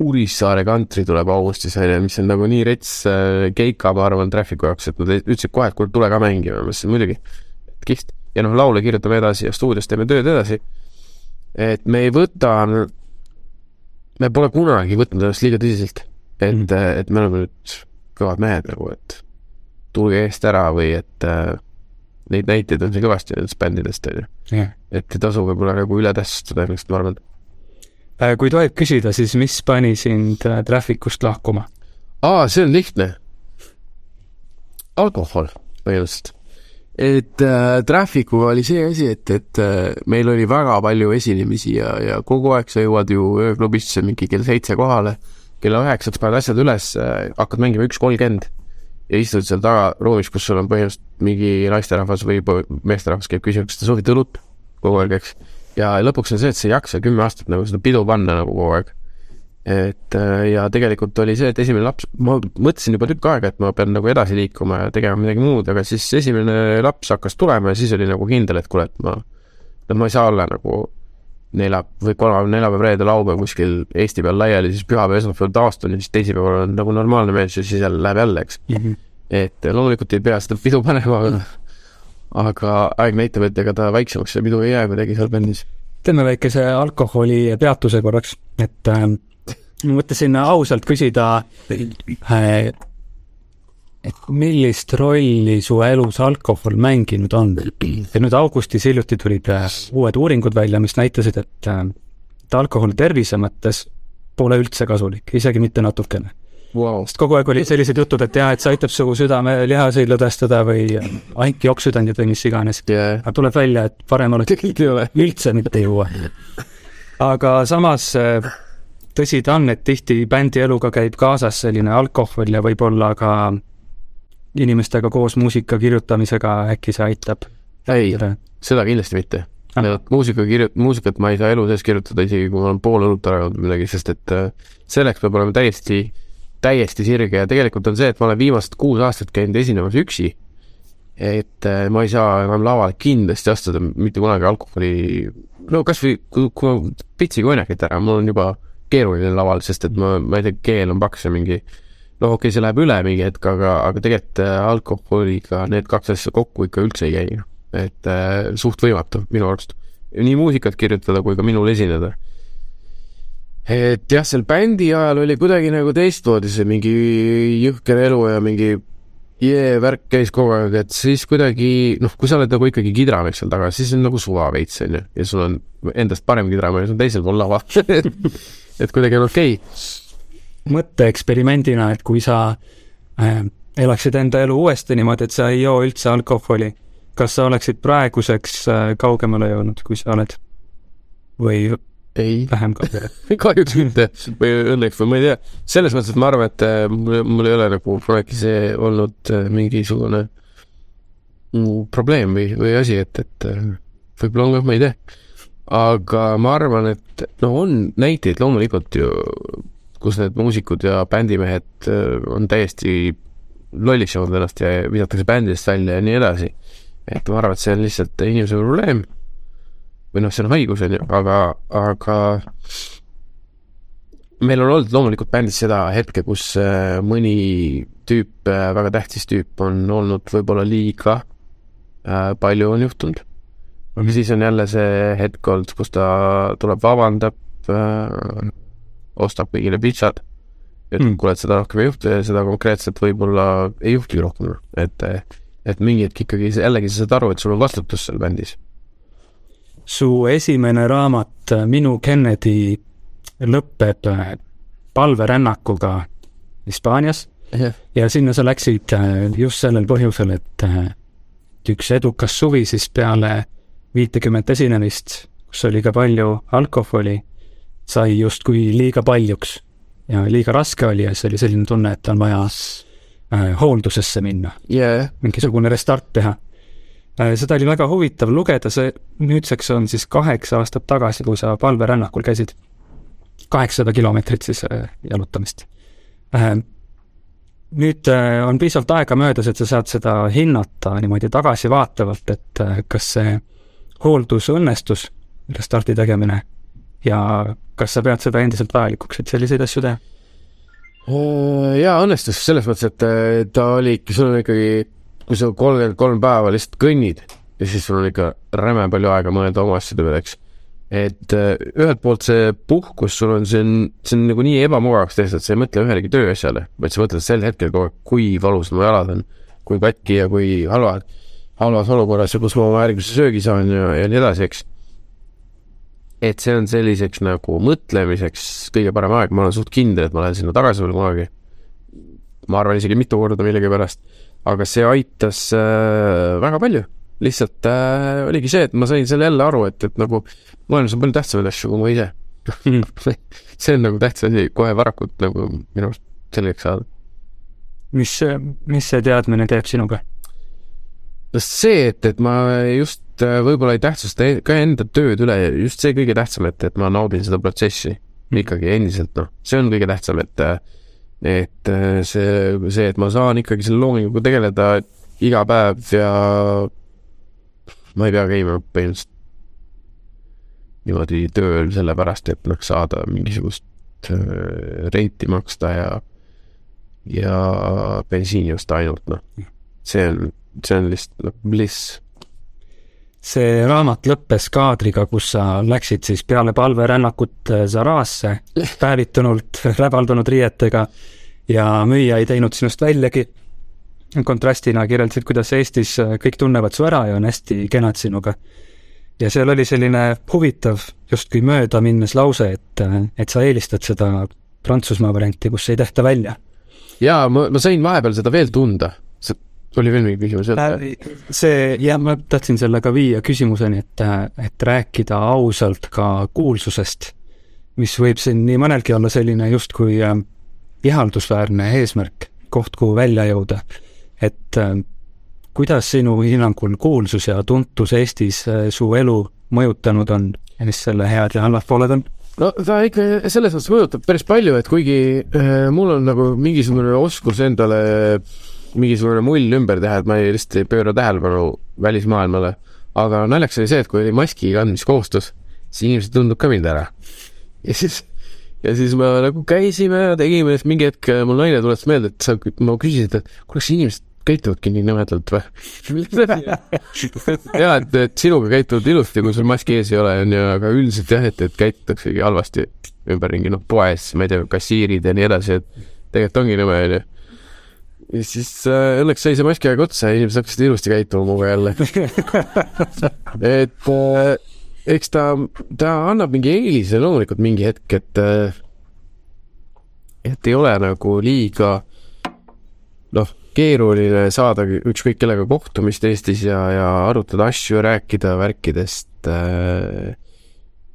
Urissaare kantri tuleb augustis välja, mis on nagu nii rets äh, keika, ma arvan, Trafficu jaoks, et nad ütlesid kohe, et kuule, tule ka mängima, ma ütlesin muidugi, et kihvt. ja noh, laule kirjutame edasi ja stuudios teeme tööd edasi. et me ei võta, me pole kunagi võtnud ennast liiga tõsiselt, et Mm. mm., et me oleme nüüd kõvad mehed nagu, et tulge eest ära või et äh, neid näiteid on siin kõvasti nendest bändidest, on ju. et ei tasu võib-olla nagu üle tähtsustada ennast, ma arvan. Äh, kui tohib küsida, siis mis pani sind äh, Trafficust lahkuma? aa, see on lihtne. alkohol põhimõtteliselt. et äh, Trafficuga oli see asi, et, et äh, meil oli väga palju esinemisi ja, ja kogu aeg sa jõuad ju ööklubisse mingi kell seitse kohale, kella üheksaks paned asjad üles äh,, hakkad mängima üks kolmkümmend ja istud seal tagaruumis, kus sul on põhimõtteliselt mingi naisterahvas või meesterahvas käib küsimas, kas te soovite õlut kogu aeg, eks. Ja lõpuks on see, et sa ei jaksa kümme aastat nagu seda pidu panna nagu kogu aeg. Et äh, ja tegelikult oli see, et esimene laps, ma mõtlesin juba tükk aega, et ma pean nagu edasi liikuma ja tegema midagi muud, aga siis esimene laps hakkas tulema ja siis oli nagu kindel, et kuule, et ma, no ma ei saa olla nagu nelja- või kolmapäev, neljapäev, reede, laupäev kuskil Eesti peal laiali, siis pühapäev, esmaspäev taastun ja siis teisipäeval on nagu normaalne mees ja siis jälle läheb jälle, eks. et loomulikult ei pea seda pidu panema, aga aeg näitab, et ega ta väiksemaks see pidu ei jää kuidagi seal bändis. teeme väikese alkoholi peatuse korraks, et äh, ma mõtlesin ausalt küsida äh,, et millist rolli su elus alkohol mänginud on? ja nüüd augustis hiljuti tulid äh, uued uuringud välja, mis näitasid, et äh, et alkohol tervise mõttes pole üldse kasulik, isegi mitte natukene. Wow. sest kogu aeg olid sellised jutud, et jaa, et see aitab su südamelihaseid lõdvestada või antijooksüdandid või mis iganes. Yeah. aga tuleb välja, et parem oleks üldse mitte juua. aga samas äh, tõsi ta on, et tihti bändi eluga käib kaasas selline alkohol ja võib-olla ka inimestega koos muusika kirjutamisega äkki see aitab. ei, seda kindlasti mitte Ah. muusika kirju-, muusikat ma ei saa elu sees kirjutada, isegi kui ma olen pool õlut ära joonud või midagi, sest et äh, selleks peab olema täiesti, täiesti sirge ja tegelikult on see, et ma olen viimased kuus aastat käinud esinemas üksi. et äh, ma ei saa enam lavale kindlasti astuda mitte kunagi alkoholi, no kasvõi kui, kui ma pitsi konjakit ära, mul on juba keeruline laval, sest et ma, ma ei tea, keel on paks ja mingi no okei okay,, see läheb üle mingi hetk, aga, aga tegelikult äh, alkoholiga need kaks asja kokku ikka üldse ei käi. et äh, suht võimatu minu arust. nii muusikat kirjutada kui ka minul esineda. Et jah, seal bändi ajal oli kuidagi nagu teistmoodi see mingi jõhker elu ja mingi jee värk käis kogu aeg, et siis kuidagi noh, kui sa oled nagu ikkagi kidramees seal taga, siis on nagu suva veits onju ja sul on endast parem kidramees on teisel pool lava (laughs) et kuidagi on okei okay.. mõtteeksperimendina, et kui sa äh, elaksid enda elu uuesti niimoodi, et sa ei joo üldse alkoholi kas sa oleksid praeguseks äh, kaugemale jõudnud, kui sa oled? või ei, vähem kaugele? (laughs) kahjuks mitte või õnneks või ma ei tea, selles mõttes, et ma arvan, et äh, mul, mul ei ole nagu kunagi see olnud äh, mingisugune mm, probleem või, või asi, et, et äh, võib-olla on ka, ma ei tea. aga ma arvan, et no on näiteid loomulikult ju, kus need muusikud ja bändimehed on täiesti lollitsevad ennast ja visatakse bändidest välja ja nii edasi. et ma arvan, et see on lihtsalt inimese probleem või noh, see on haigus, on ju, aga, aga meil on olnud loomulikult bändis seda hetke, kus äh, mõni tüüp, äh, väga tähtis tüüp on olnud võib-olla liiga äh, palju on juhtunud. aga siis on jälle see hetk olnud, kus ta tuleb, vabandab äh,, ostab kõigile pitsad, ütleb mm., kuule, et seda rohkem ei juhtu ja seda konkreetselt võib-olla ei juhtugi rohkem, et et mingi hetk ikkagi jällegi sa saad aru, et sul on vastutus seal bändis su esimene raamat Minu Kennedy lõpeb äh, palverännakuga Hispaanias. Yeah. ja sinna sa läksid äh, just sellel põhjusel, et äh, üks edukas suvi siis peale viitekümmet esinemist, kus oli ka palju alkoholi, sai justkui liiga paljuks. Ja liiga raske oli ja siis oli selline tunne, et on vaja äh, hooldusesse minna. Yeah.. mingisugune restart teha. Äh, seda oli väga huvitav lugeda, see nüüdseks on siis kaheksa aastat tagasi, kui sa palverännakul käisid. kaheksasada kilomeetrit siis äh, jalutamist. Äh, nüüd on piisavalt aega möödas, et sa saad seda hinnata niimoodi tagasivaatavalt, et kas see hooldus õnnestus, restardi tegemine, ja kas sa pead seda endiselt vajalikuks, et selliseid asju teha? jaa, õnnestus selles mõttes, et ta oli, sul on ikkagi kui sa kolmkümmend kolm päeva lihtsalt kõnnid ja siis sul on ikka räme palju aega mõelda oma asjade peale, eks. et äh, ühelt poolt see puhkus sul on, see on, see on nagu nii ebamugavaks tehtud, sa ei mõtle ühelegi tööasjale, vaid sa mõtled sel hetkel kogu aeg, kui valus mu jalad on, kui katki ja kui halvad, halvas olukorras ja kus ma oma järgmise söögi saan ja, ja nii edasi, eks. et see on selliseks nagu mõtlemiseks kõige parem aeg, ma olen suht kindel, et ma lähen sinna tagasi veel kunagi. ma arvan isegi mitu korda millegipärast aga see aitas äh, väga palju. lihtsalt äh, oligi see, et ma sain selle jälle aru, et, et nagu maailmas on palju tähtsamaid asju kui ma ise (laughs) see on nagu tähtis asi kohe varakult nagu minu arust selgeks saada. mis, mis see teadmine teeb sinuga? no see, et, et ma just äh, võib-olla ei tähtsusta e-, ka enda tööd üle, just see kõige tähtsam, et, et ma naudin seda protsessi ikkagi endiselt, noh, see on kõige tähtsam, et äh, et äh, see, see, et ma saan ikkagi selle loominguga tegeleda iga päev ja ma ei pea käima põhimõtteliselt niimoodi tööl sellepärast, et noh, saada mingisugust äh, renti maksta ja, ja bensiini osta ainult, noh. see on, see on lihtsalt noh, bliss see raamat lõppes kaadriga, kus sa läksid siis peale palverännakut Zarasse (laughs) päevitunult räbaldunud riietega ja müüja ei teinud sinust väljagi. kontrastina kirjeldasid, kuidas Eestis kõik tunnevad su ära ja on hästi kenad sinuga. ja seal oli selline huvitav, justkui mööda minnes lause, et, et sa eelistad seda Prantsusmaa varianti, kus ei tehta välja. jaa, ma, ma sain vahepeal seda veel tunda oli veel mingi küsimus äh,? see, jah, ma tahtsin sellega viia küsimuseni, et, et rääkida ausalt ka kuulsusest, mis võib siin nii mõnelgi olla selline justkui äh, ihaldusväärne eesmärk, koht, kuhu välja jõuda. et äh, kuidas sinu hinnangul kuulsus ja tuntus Eestis äh, su elu mõjutanud on ja mis selle head ja halvad pooled on? no ta ikka selles mõttes mõjutab päris palju, et kuigi äh, mul on nagu mingisugune oskus endale mingisugune mull ümber teha, et ma ei, lihtsalt ei pööra tähelepanu välismaailmale. aga naljakas oli see, et kui oli maski kandmiskohustus, siis inimesed tundub ka mind ära. ja siis, ja siis me nagu käisime ja tegime, siis mingi hetk mul naine tuletas meelde, et sa, ma küsisin, et kuule, kas inimesed käituvadki nii nõmedalt või (laughs) (laughs) jaa, et, et sinuga käituvad ilusti, kui sul maski ees ei ole, on ju, aga üldiselt jah, et, et käitutaksegi halvasti ümberringi, noh, poes, ma ei tea, kassiirid ja nii edasi, et tegelikult ongi nõme, on ju ja siis äh, õnneks sai see maski aeg otsa ja inimesed hakkasid ilusti käituma minuga jälle. (laughs) Et äh, eks ta, ta annab mingi eelise loomulikult mingi hetk, et äh, et ei ole nagu liiga noh, keeruline saada ükskõik kellega kohtumist Eestis ja, ja arutada asju, rääkida värkidest äh,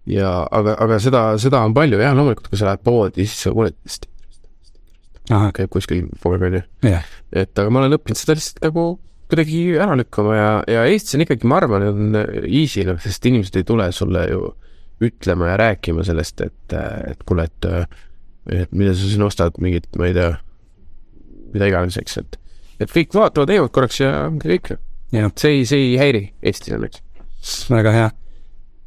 ja aga, aga seda, seda on palju. Jah, loomulikult, kui sa lähed poodi, siis sa kuuled käib kuskil poole peal ju et aga ma olen õppinud seda lihtsalt nagu kuidagi ära lükkama ja, ja Eestis on ikkagi, ma arvan, on easy noh, sest inimesed ei tule sulle ju ütlema ja rääkima sellest, et, et kuule, et et mida sa siin ostad, mingit, ma ei tea, mida iganes, eks, et et kõik vaatavad, teevad korraks ja ongi kõik. see ei, see ei häiri Eestis õnneks. väga hea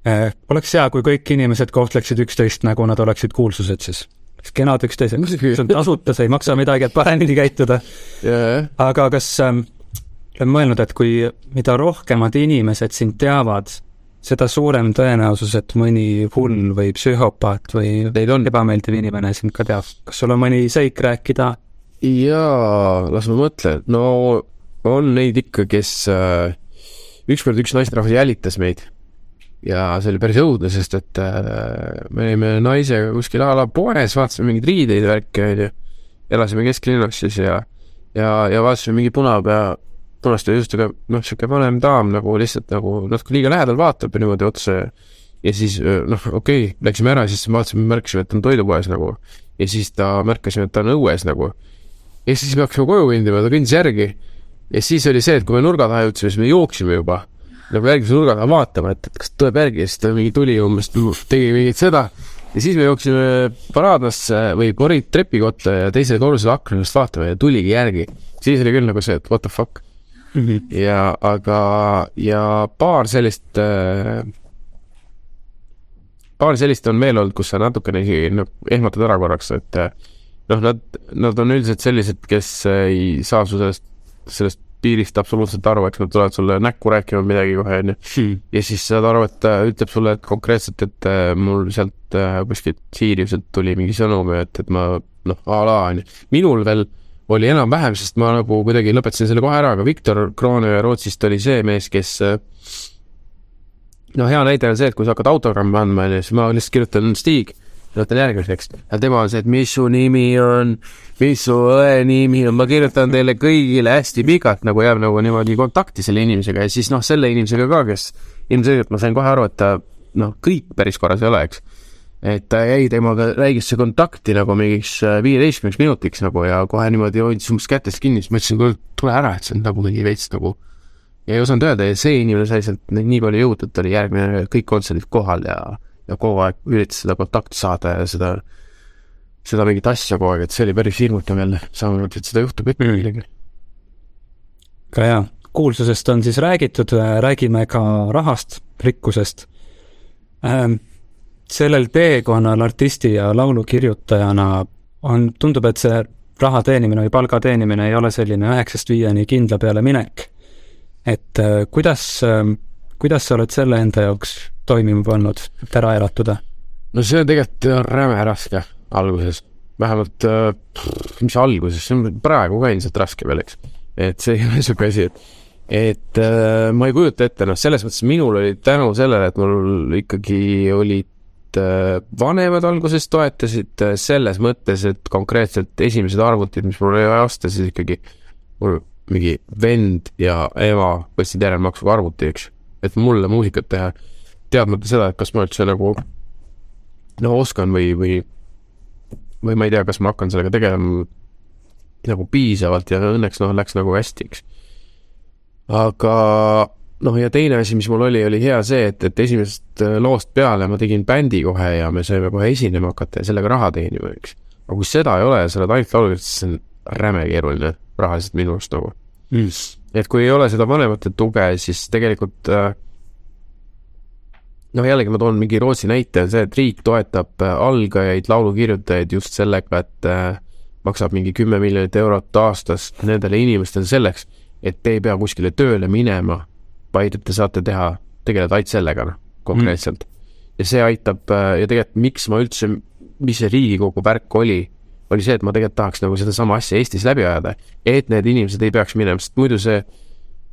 eh,. oleks hea, kui kõik inimesed kohtleksid üksteist nagu nad oleksid kuulsused siis. Kenad üksteisega, see on tasuta, see ei maksa midagi, et paremini käituda. jajah, aga kas ähm, olen mõelnud, et kui, mida rohkemad inimesed sind teavad, seda suurem tõenäosus, et mõni hull või psühhopaat või ebameeldiv inimene sind ka teab. kas sul on mõni seik rääkida? jaa, las ma mõtlen, no on neid ikka, kes äh, ükskord üks naisterahvas jälitas meid ja see oli päris õudne, sest et äh, me olime naisega kuskil a la poes, vaatasime mingeid riideid värke onju, elasime kesklinnas siis ja ja, ja vaatasime mingi punapea, punaste juustega, noh, sihuke vanem daam nagu lihtsalt nagu natuke liiga lähedal vaatab ja niimoodi otsa ja ja siis öö, noh, okei okay,, läksime ära, siis vaatasime, märkasime, et on toidupoes nagu. Ja siis ta märkasime, et ta on õues nagu. Ja siis me hakkasime koju kõndima, ta kõndis järgi. Ja siis oli see, et kui me nurga taha jõudsime, siis me jooksime juba nagu järgmise nurga taha vaatama, et, et kas tuleb järgi ja siis ta mingi tuli umbes, tegi mingit seda. Ja siis me jooksime paraadnasse või korid trepikotta ja teisele korrusele akna juurest vaatama ja tuligi järgi. siis oli küll nagu see, et what the fuck. Ja aga, ja paar sellist äh, paar sellist on veel olnud, kus sa natukene isegi noh, ehmatad ära korraks, et äh, noh, nad, nad on üldiselt sellised, kes ei saa su sellest, sellest piirist absoluutselt aru, eks nad tulevad sulle näkku rääkima midagi kohe, onju. ja siis saad aru, et ta ütleb sulle et konkreetselt, et äh, mul sealt äh, kuskilt Siiriuselt tuli mingi sõnum, et, et ma noh, a la onju. minul veel oli enam-vähem, sest ma nagu kuidagi lõpetasin selle kohe ära, aga Viktor Kroone Rootsist oli see mees, kes äh, no hea näide on see, et kui sa hakkad autogrammi andma, onju, siis ma lihtsalt kirjutan Stig, võtan järgmiseks. Ja tema on see, et mis su nimi on, mis su õe nimi on, ma kirjutan teile kõigile hästi pikalt nagu jääb nagu niimoodi kontakti selle inimesega. Ja siis noh, selle inimesega ka, kes ilmselgelt ma sain kohe aru, et ta noh, kõik päris korras ei ole, eks. et ta jäi temaga räigesse kontakti nagu mingiks äh, viieteistkümneks minutiks nagu ja kohe niimoodi hoidis umbes kätest kinni, siis ma ütlesin, kuule tule ära, et see on nagu mingi veits nagu ja ei osanud öelda ja see inimene sai sealt nii palju jõudu, et ta oli järgmine kõik kontserdid kohal ja, ja kogu aeg üritas seda kontakti saada ja seda, seda mingit asja kogu aeg, et see oli päris hirmutav jälle, samamoodi, et seda juhtub ikka millegagi. ka hea, kuulsusest on siis räägitud, räägime ka rahast, rikkusest ähm,. sellel teekonnal artisti ja laulukirjutajana on, tundub, et see raha teenimine või palga teenimine ei ole selline üheksast viieni kindla peale minek. et äh, kuidas äh,, kuidas sa oled selle enda jaoks toimima pannud, et ära elatuda? no see on tegelikult räme raske alguses, vähemalt äh, mis alguses, see on praegu ka ilmselt raske veel, eks. et see ei ole (laughs) siuke asi, et, et äh, ma ei kujuta ette, noh, selles mõttes minul oli tänu sellele, et mul ikkagi olid äh, vanemad alguses toetasid selles mõttes, et konkreetselt esimesed arvutid, mis mul oli osta, siis ikkagi mul mingi vend ja ema võtsid järelmaksuga arvuti, eks, et mulle muusikat teha, teadmata seda, et kas ma üldse nagu no oskan või, või, või ma ei tea, kas ma hakkan sellega tegelema nagu piisavalt ja õnneks noh, läks nagu hästi, eks. aga noh, ja teine asi, mis mul oli, oli hea see, et, et esimesest äh, loost peale ma tegin bändi kohe ja me saime kohe esinema hakata ja sellega raha teenima, eks. aga kui seda ei ole ja sa oled ainult laulja, siis see on räme keeruline rahaliselt minu arust nagu Mm. et kui ei ole seda vanemate tuge, siis tegelikult äh, noh, jällegi ma toon mingi Rootsi näite, on see, et riik toetab äh, algajaid laulukirjutajaid just sellega, et äh, maksab mingi kümme miljonit eurot aastas nendele inimestele selleks, et te ei pea kuskile tööle minema, vaid et te saate teha, tegeleda ainult sellega, noh, konkreetselt mm.. ja see aitab äh, ja tegelikult miks ma üldse, mis see Riigikogu värk oli, oli see, et ma tegelikult tahaks nagu sedasama asja Eestis läbi ajada, et need inimesed ei peaks minema, sest muidu see,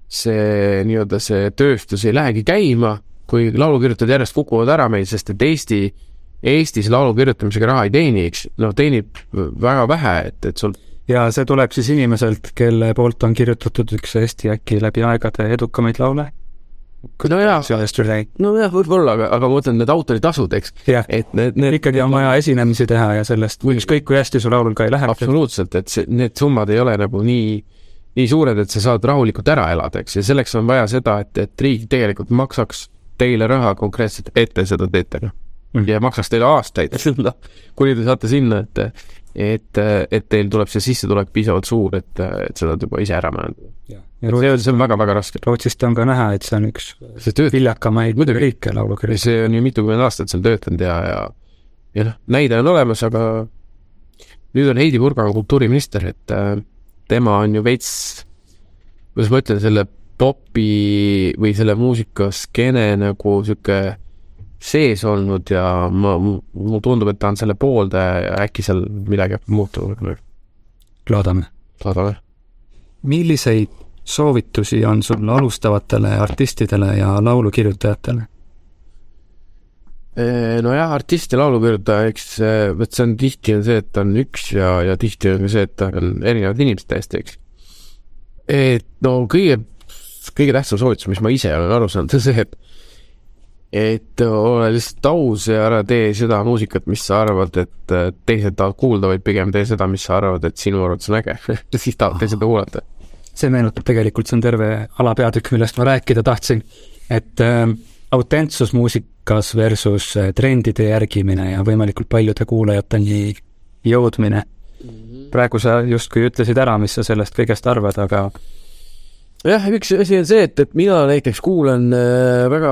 see nii-öelda see tööstus ei lähegi käima, kui laulukirjutajad järjest kukuvad ära meil, sest et Eesti, Eestis laulu kirjutamisega raha ei teeni, eks, noh, teenib väga vähe, et, et sul ja see tuleb siis inimeselt, kelle poolt on kirjutatud üks Eesti äkki läbi aegade edukamaid laule. nojah, nojah, võib-olla, aga, aga ma mõtlen need autoritasud, eks, et need, need ikkagi on vaja esinemisi teha ja sellest, ükskõik kui hästi su laulul ka ei lähe. absoluutselt, et see, need summad ei ole nagu nii, nii suured, et sa saad rahulikult ära elada, eks, ja selleks on vaja seda, et, et riik tegelikult maksaks teile raha konkreetselt, et te seda teete, noh Mm. ja maksaks teile aastaid, (laughs) noh, kuni te saate sinna, et, et, et teil tuleb see sissetulek piisavalt suur, et, et seda juba ise ära ja see on, see on väga-väga raske. Rootsist on ka näha, et see on üks see töötab, viljakamaid Muidugi. riike laulukirjas. see on ju mitukümmend aastat seal töötanud ja, ja, ja noh, näide on olemas, aga nüüd on Heidi Purga kultuuriminister, et äh, tema on ju veits, kuidas ma ütlen, selle popi või selle muusikaskeene nagu sihuke sees olnud ja ma, mulle tundub, et ta on selle pooldaja ja äkki seal midagi hakkab muutuma, loodame. loodame. milliseid soovitusi on sul alustavatele artistidele ja laulukirjutajatele? nojah, artist ja laulukirjutaja, eks eh, vot see on tihti on see, et ta on üks ja, ja tihti on ka see, et ta on erinevad inimesed täiesti, eks. et no kõige, kõige tähtsam soovitus, mis ma ise olen aru saanud, (laughs) on see, et et ole lihtsalt aus ja ära tee seda muusikat, mis sa arvad, et teised tahavad kuulda, vaid pigem tee seda, mis sa arvad, et sinu arvates on äge (laughs) siis tahavad teised kuulata. see meenutab tegelikult, see on terve alapeatükk, millest ma rääkida tahtsin, et äh, autentsus muusikas versus äh, trendide järgimine ja võimalikult paljude kuulajateni jõudmine. praegu sa justkui ütlesid ära, mis sa sellest kõigest arvad, aga jah, üks asi on see, et, et mina näiteks kuulan äh, väga,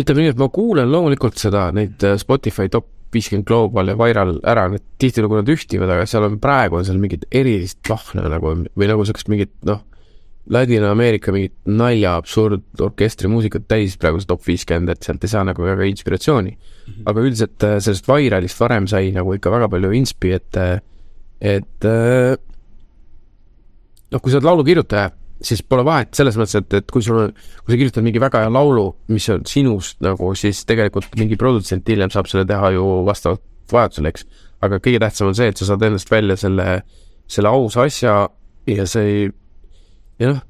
ütleme nii, et ma kuulan loomulikult seda, neid äh, Spotify top viiskümmend global ja viral ära, need tihtilugu nad ühtivad, aga seal on praegu on seal mingit erilist lahna nagu või nagu siukest mingit noh, Ladina-Ameerika mingit nalja absurd orkestrimuusikat täis praegu see top viiskümmend, et sealt ei saa nagu väga inspiratsiooni. -hmm. aga üldiselt äh, sellest viralist varem sai nagu ikka väga palju inspi, et, et noh, kui sa oled laulukirjutaja, siis pole vahet selles mõttes, et, et kui sul on, kui sa kirjutad mingi väga hea laulu, mis on sinust nagu, siis tegelikult mingi produtsent hiljem saab selle teha ju vastavalt vajadusele, eks. aga kõige tähtsam on see, et sa saad endast välja selle, selle ausa asja ja see ei, ja noh,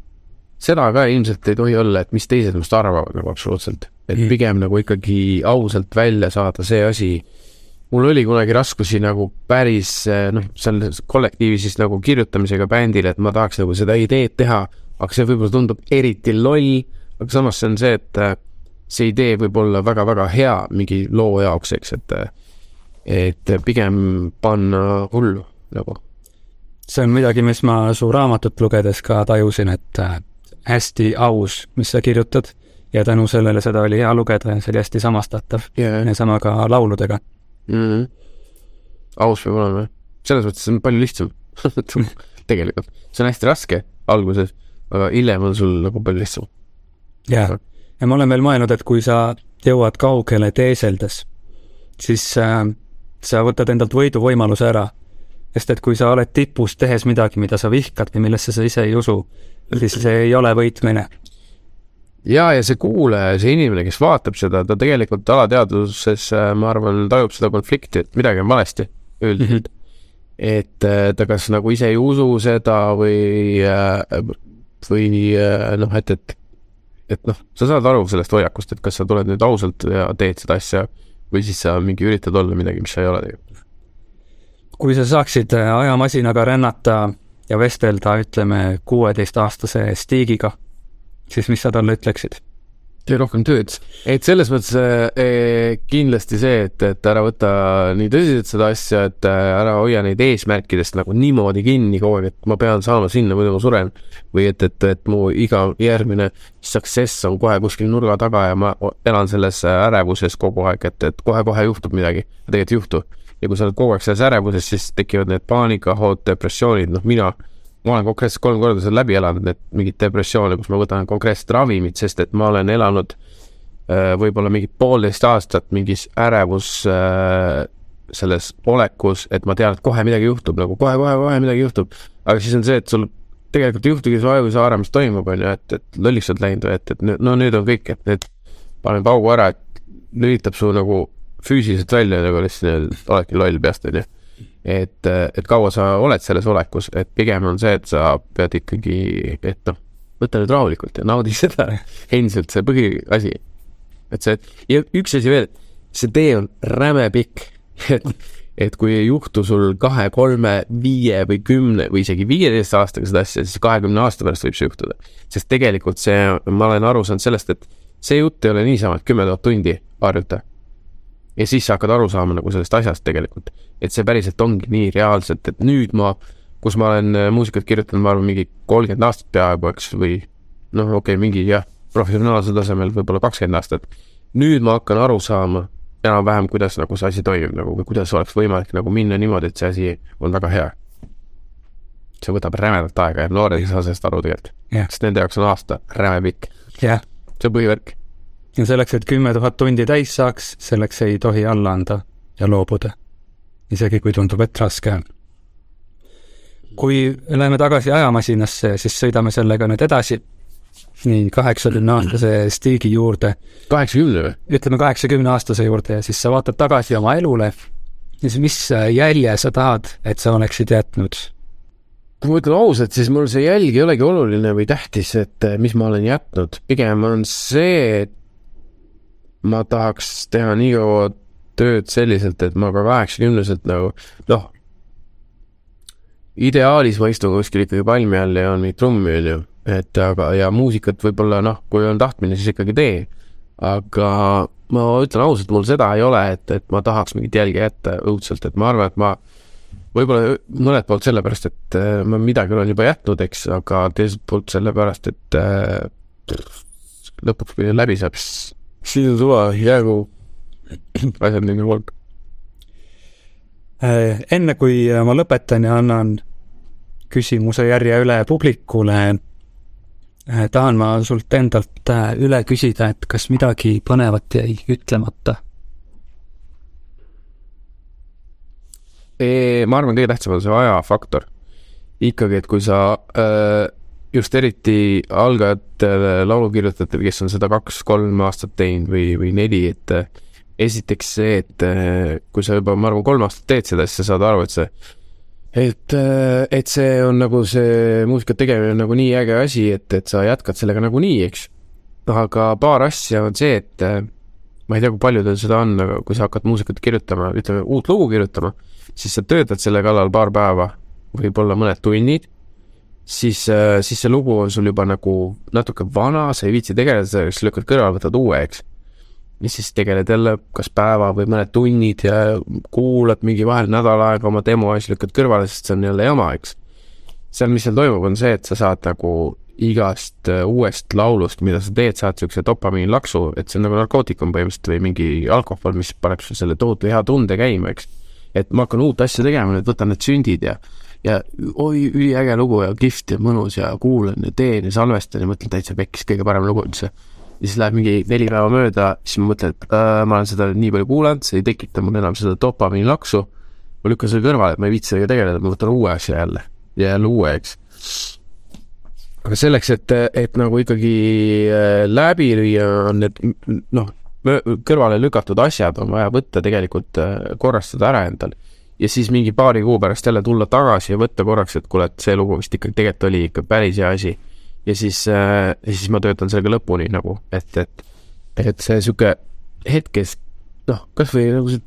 seda ka ilmselt ei tohi olla, et mis teised minust arvavad nagu absoluutselt. et Mhm. pigem nagu ikkagi ausalt välja saada see asi, mul oli kunagi raskusi nagu päris noh, seal kollektiivi siis nagu kirjutamisega bändile, et ma tahaks nagu seda ideed teha, aga see võib-olla tundub eriti loll, aga samas see on see, et äh, see idee võib olla väga-väga hea mingi loo jaoks, eks, et äh, et pigem panna hullu nagu. see on midagi, mis ma su raamatut lugedes ka tajusin, et äh, hästi aus, mis sa kirjutad ja tänu sellele seda oli hea lugeda ja see oli hästi samastatav yeah. ja sama ka lauludega. mm. -hmm. aus peab olema, selles mõttes on palju lihtsam (laughs) tegelikult, see on hästi raske alguses, aga hiljem on sul nagu palju lihtsam. jaa, ja ma olen veel mõelnud, et kui sa jõuad kaugele teeseldes, siis äh, sa võtad endalt võiduvõimaluse ära. sest et kui sa oled tipus tehes midagi, mida sa vihkad või millesse sa ise ei usu, siis see ei ole võitmine. ja, ja see kuulaja, see inimene, kes vaatab seda, ta tegelikult alateadvuses, ma arvan, tajub seda konflikti, et midagi on valesti üldiselt mm. -hmm. et äh, ta kas nagu ise ei usu seda või, või äh, noh, et, et, et noh, sa saad aru sellest hoiakust, et kas sa tuled nüüd ausalt ja teed seda asja või siis sa mingi üritad olla midagi, mis sa ei ole tegelikult. kui sa saaksid äh, ajamasinaga rännata ja vestelda, ütleme, kuueteistaastase Stigiga, siis mis sa talle ütleksid? Tee rohkem tööd, et selles mõttes eh, kindlasti see, et, et ära võta nii tõsiselt seda asja, et äh, ära hoia neid eesmärkidest nagu niimoodi kinni kogu aeg, et ma pean saama sinna, muidu ma suren. või et, et, et mu iga järgmine success on kohe kuskil nurga taga ja ma elan selles ärevuses kogu aeg, et, et kohe-kohe juhtub midagi, tegelikult ei juhtu. ja kui sa oled kogu aeg selles ärevuses, siis tekivad need paanikahood, depressioonid, noh mina ma olen konkreetselt kolm korda seal läbi elanud, need mingid depressioone, kus ma võtan konkreetset ravimit, sest et ma olen elanud äh, võib-olla mingi poolteist aastat mingis ärevus äh, selles olekus, et ma tean, et kohe midagi juhtub nagu kohe-kohe-kohe midagi juhtub. aga siis on see, et sul tegelikult ei juhtugi su ajus haara, mis toimub, on ju, et, et lolliks oled läinud või et, et no nüüd on kõik, et nüüd paneme paugu ära, et lülitab su nagu füüsiliselt välja nagu lihtsalt oledki loll peast, on ju et, et kaua sa oled selles olekus, et pigem on see, et sa pead ikkagi, et noh, võta nüüd rahulikult ja naudi (laughs) seda endiselt see põhiasi. et see, ja üks asi veel, see tee on räme pikk, (laughs) et, et kui ei juhtu sul kahe, kolme, viie või kümne või isegi viieteist aastaga seda asja, siis kahekümne aasta pärast võib see juhtuda. sest tegelikult see, ma olen aru saanud sellest, et see jutt ei ole niisama, et kümme tuhat tundi harjuta. Ja siis sa hakkad aru saama nagu sellest asjast tegelikult, et see päriselt ongi nii reaalselt, et nüüd ma, kus ma olen äh, muusikat kirjutanud, ma arvan, mingi kolmkümmend aastat peaaegu, eks, või noh, okei okay,, mingi jah, professionaalsel tasemel võib-olla kakskümmend aastat. nüüd ma hakkan aru saama enam-vähem, kuidas nagu see asi toimib nagu või kuidas oleks võimalik nagu minna niimoodi, et see asi on väga hea. see võtab rämedalt aega ja noored ei saa sellest aru tegelikult, jah, sest nende jaoks on aasta räme pikk, jah. see on põhivärk. Ja selleks, et kümme tuhat tundi täis saaks, selleks ei tohi alla anda ja loobuda. isegi kui tundub, et raske on. kui läheme tagasi ajamasinasse, siis sõidame sellega nüüd edasi. nii, kaheksakümne aastase Stigi juurde, kaheksakümne või? ütleme kaheksakümne aastase juurde ja siis sa vaatad tagasi oma elule ja siis mis jälje sa tahad, et sa oleksid jätnud? kui ma ütlen ausalt, siis mul see jälg ei olegi oluline või tähtis, et mis ma olen jätnud, pigem on see, et ma tahaks teha nii kaua tööd selliselt, et ma ka kaheksakümneselt nagu noh, ideaalis ma istun kuskil ikkagi palmi all ja on mingi trummi, onju, et aga, ja muusikat võib-olla noh, kui on tahtmine, siis ikkagi tee. aga ma ütlen ausalt, mul seda ei ole, et, et ma tahaks mingit jälge jätta õudselt, et ma arvan, et ma võib-olla mõnelt poolt sellepärast, et äh, ma midagi olen juba jätnud, eks, aga teiselt poolt sellepärast, et äh, lõpuks, kui läbi saab, siis siis on suva, jäägu asjad nii nagu on. Äh, enne kui ma lõpetan ja annan küsimuse järje üle publikule, tahan ma sult endalt äh, üle küsida, et kas midagi põnevat jäi ütlemata? ma arvan, kõige tähtsam on see ajafaktor. ikkagi, et kui sa äh, just eriti algajatele laulukirjutajatele, kes on seda kaks-kolm aastat teinud või, või neli, et äh, esiteks see, et äh, kui sa juba, ma arvan, kolm aastat teed seda, siis sa saad aru, et see et, et see on nagu see muusika tegemine on nagu nii äge asi, et, et sa jätkad sellega nagunii, eks. aga paar asja on see, et ma ei tea, kui paljudel seda on, aga kui sa hakkad muusikat kirjutama, ütleme uut lugu kirjutama, siis sa töötad selle kallal paar päeva, võib-olla mõned tunnid, siis, siis see lugu on sul juba nagu natuke vana, sa ei viitsi tegeleda sellega, siis lükkad kõrvale, võtad uue, eks. ja siis tegeled jälle kas päeva või mõned tunnid ja kuulad mingi vahel nädal aega oma demo ja siis lükkad kõrvale, sest see on jälle jama, eks. seal, mis seal toimub, on see, et sa saad nagu igast äh, uuest laulust, mida sa teed, saad niisuguse dopamiinlaksu, et see on nagu narkootikum põhimõtteliselt või mingi alkohol, mis paneb sul selle tohutu hea tunde käima, eks et ma hakkan uut asja tegema, nüüd võtan need sündid ja, ja oi, üliäge lugu ja kihvt ja mõnus ja kuulan ja teen ja salvestan ja mõtlen täitsa pekkis, kõige parem lugu üldse. ja siis läheb mingi neli päeva mööda, siis ma mõtlen, et äh, ma olen seda nii palju kuulanud, see ei tekita mul enam seda dopamiinlaksu. ma lükkan selle kõrvale, et ma ei viitsi sellega tegeleda, ma võtan uue asja jälle ja jälle uue, eks. aga selleks, et, et nagu ikkagi äh, läbi lüüa, on need noh, kõrvale lükatud asjad on vaja võtta tegelikult äh, korrastada ära endal ja siis mingi paari kuu pärast jälle tulla tagasi ja võtta korraks, et kuule, et see lugu vist ikkagi tegelikult oli ikka päris hea asi. ja siis äh,, siis ma töötan sellega lõpuni nagu, et, et, et see sihuke hetkes noh, kasvõi nagu see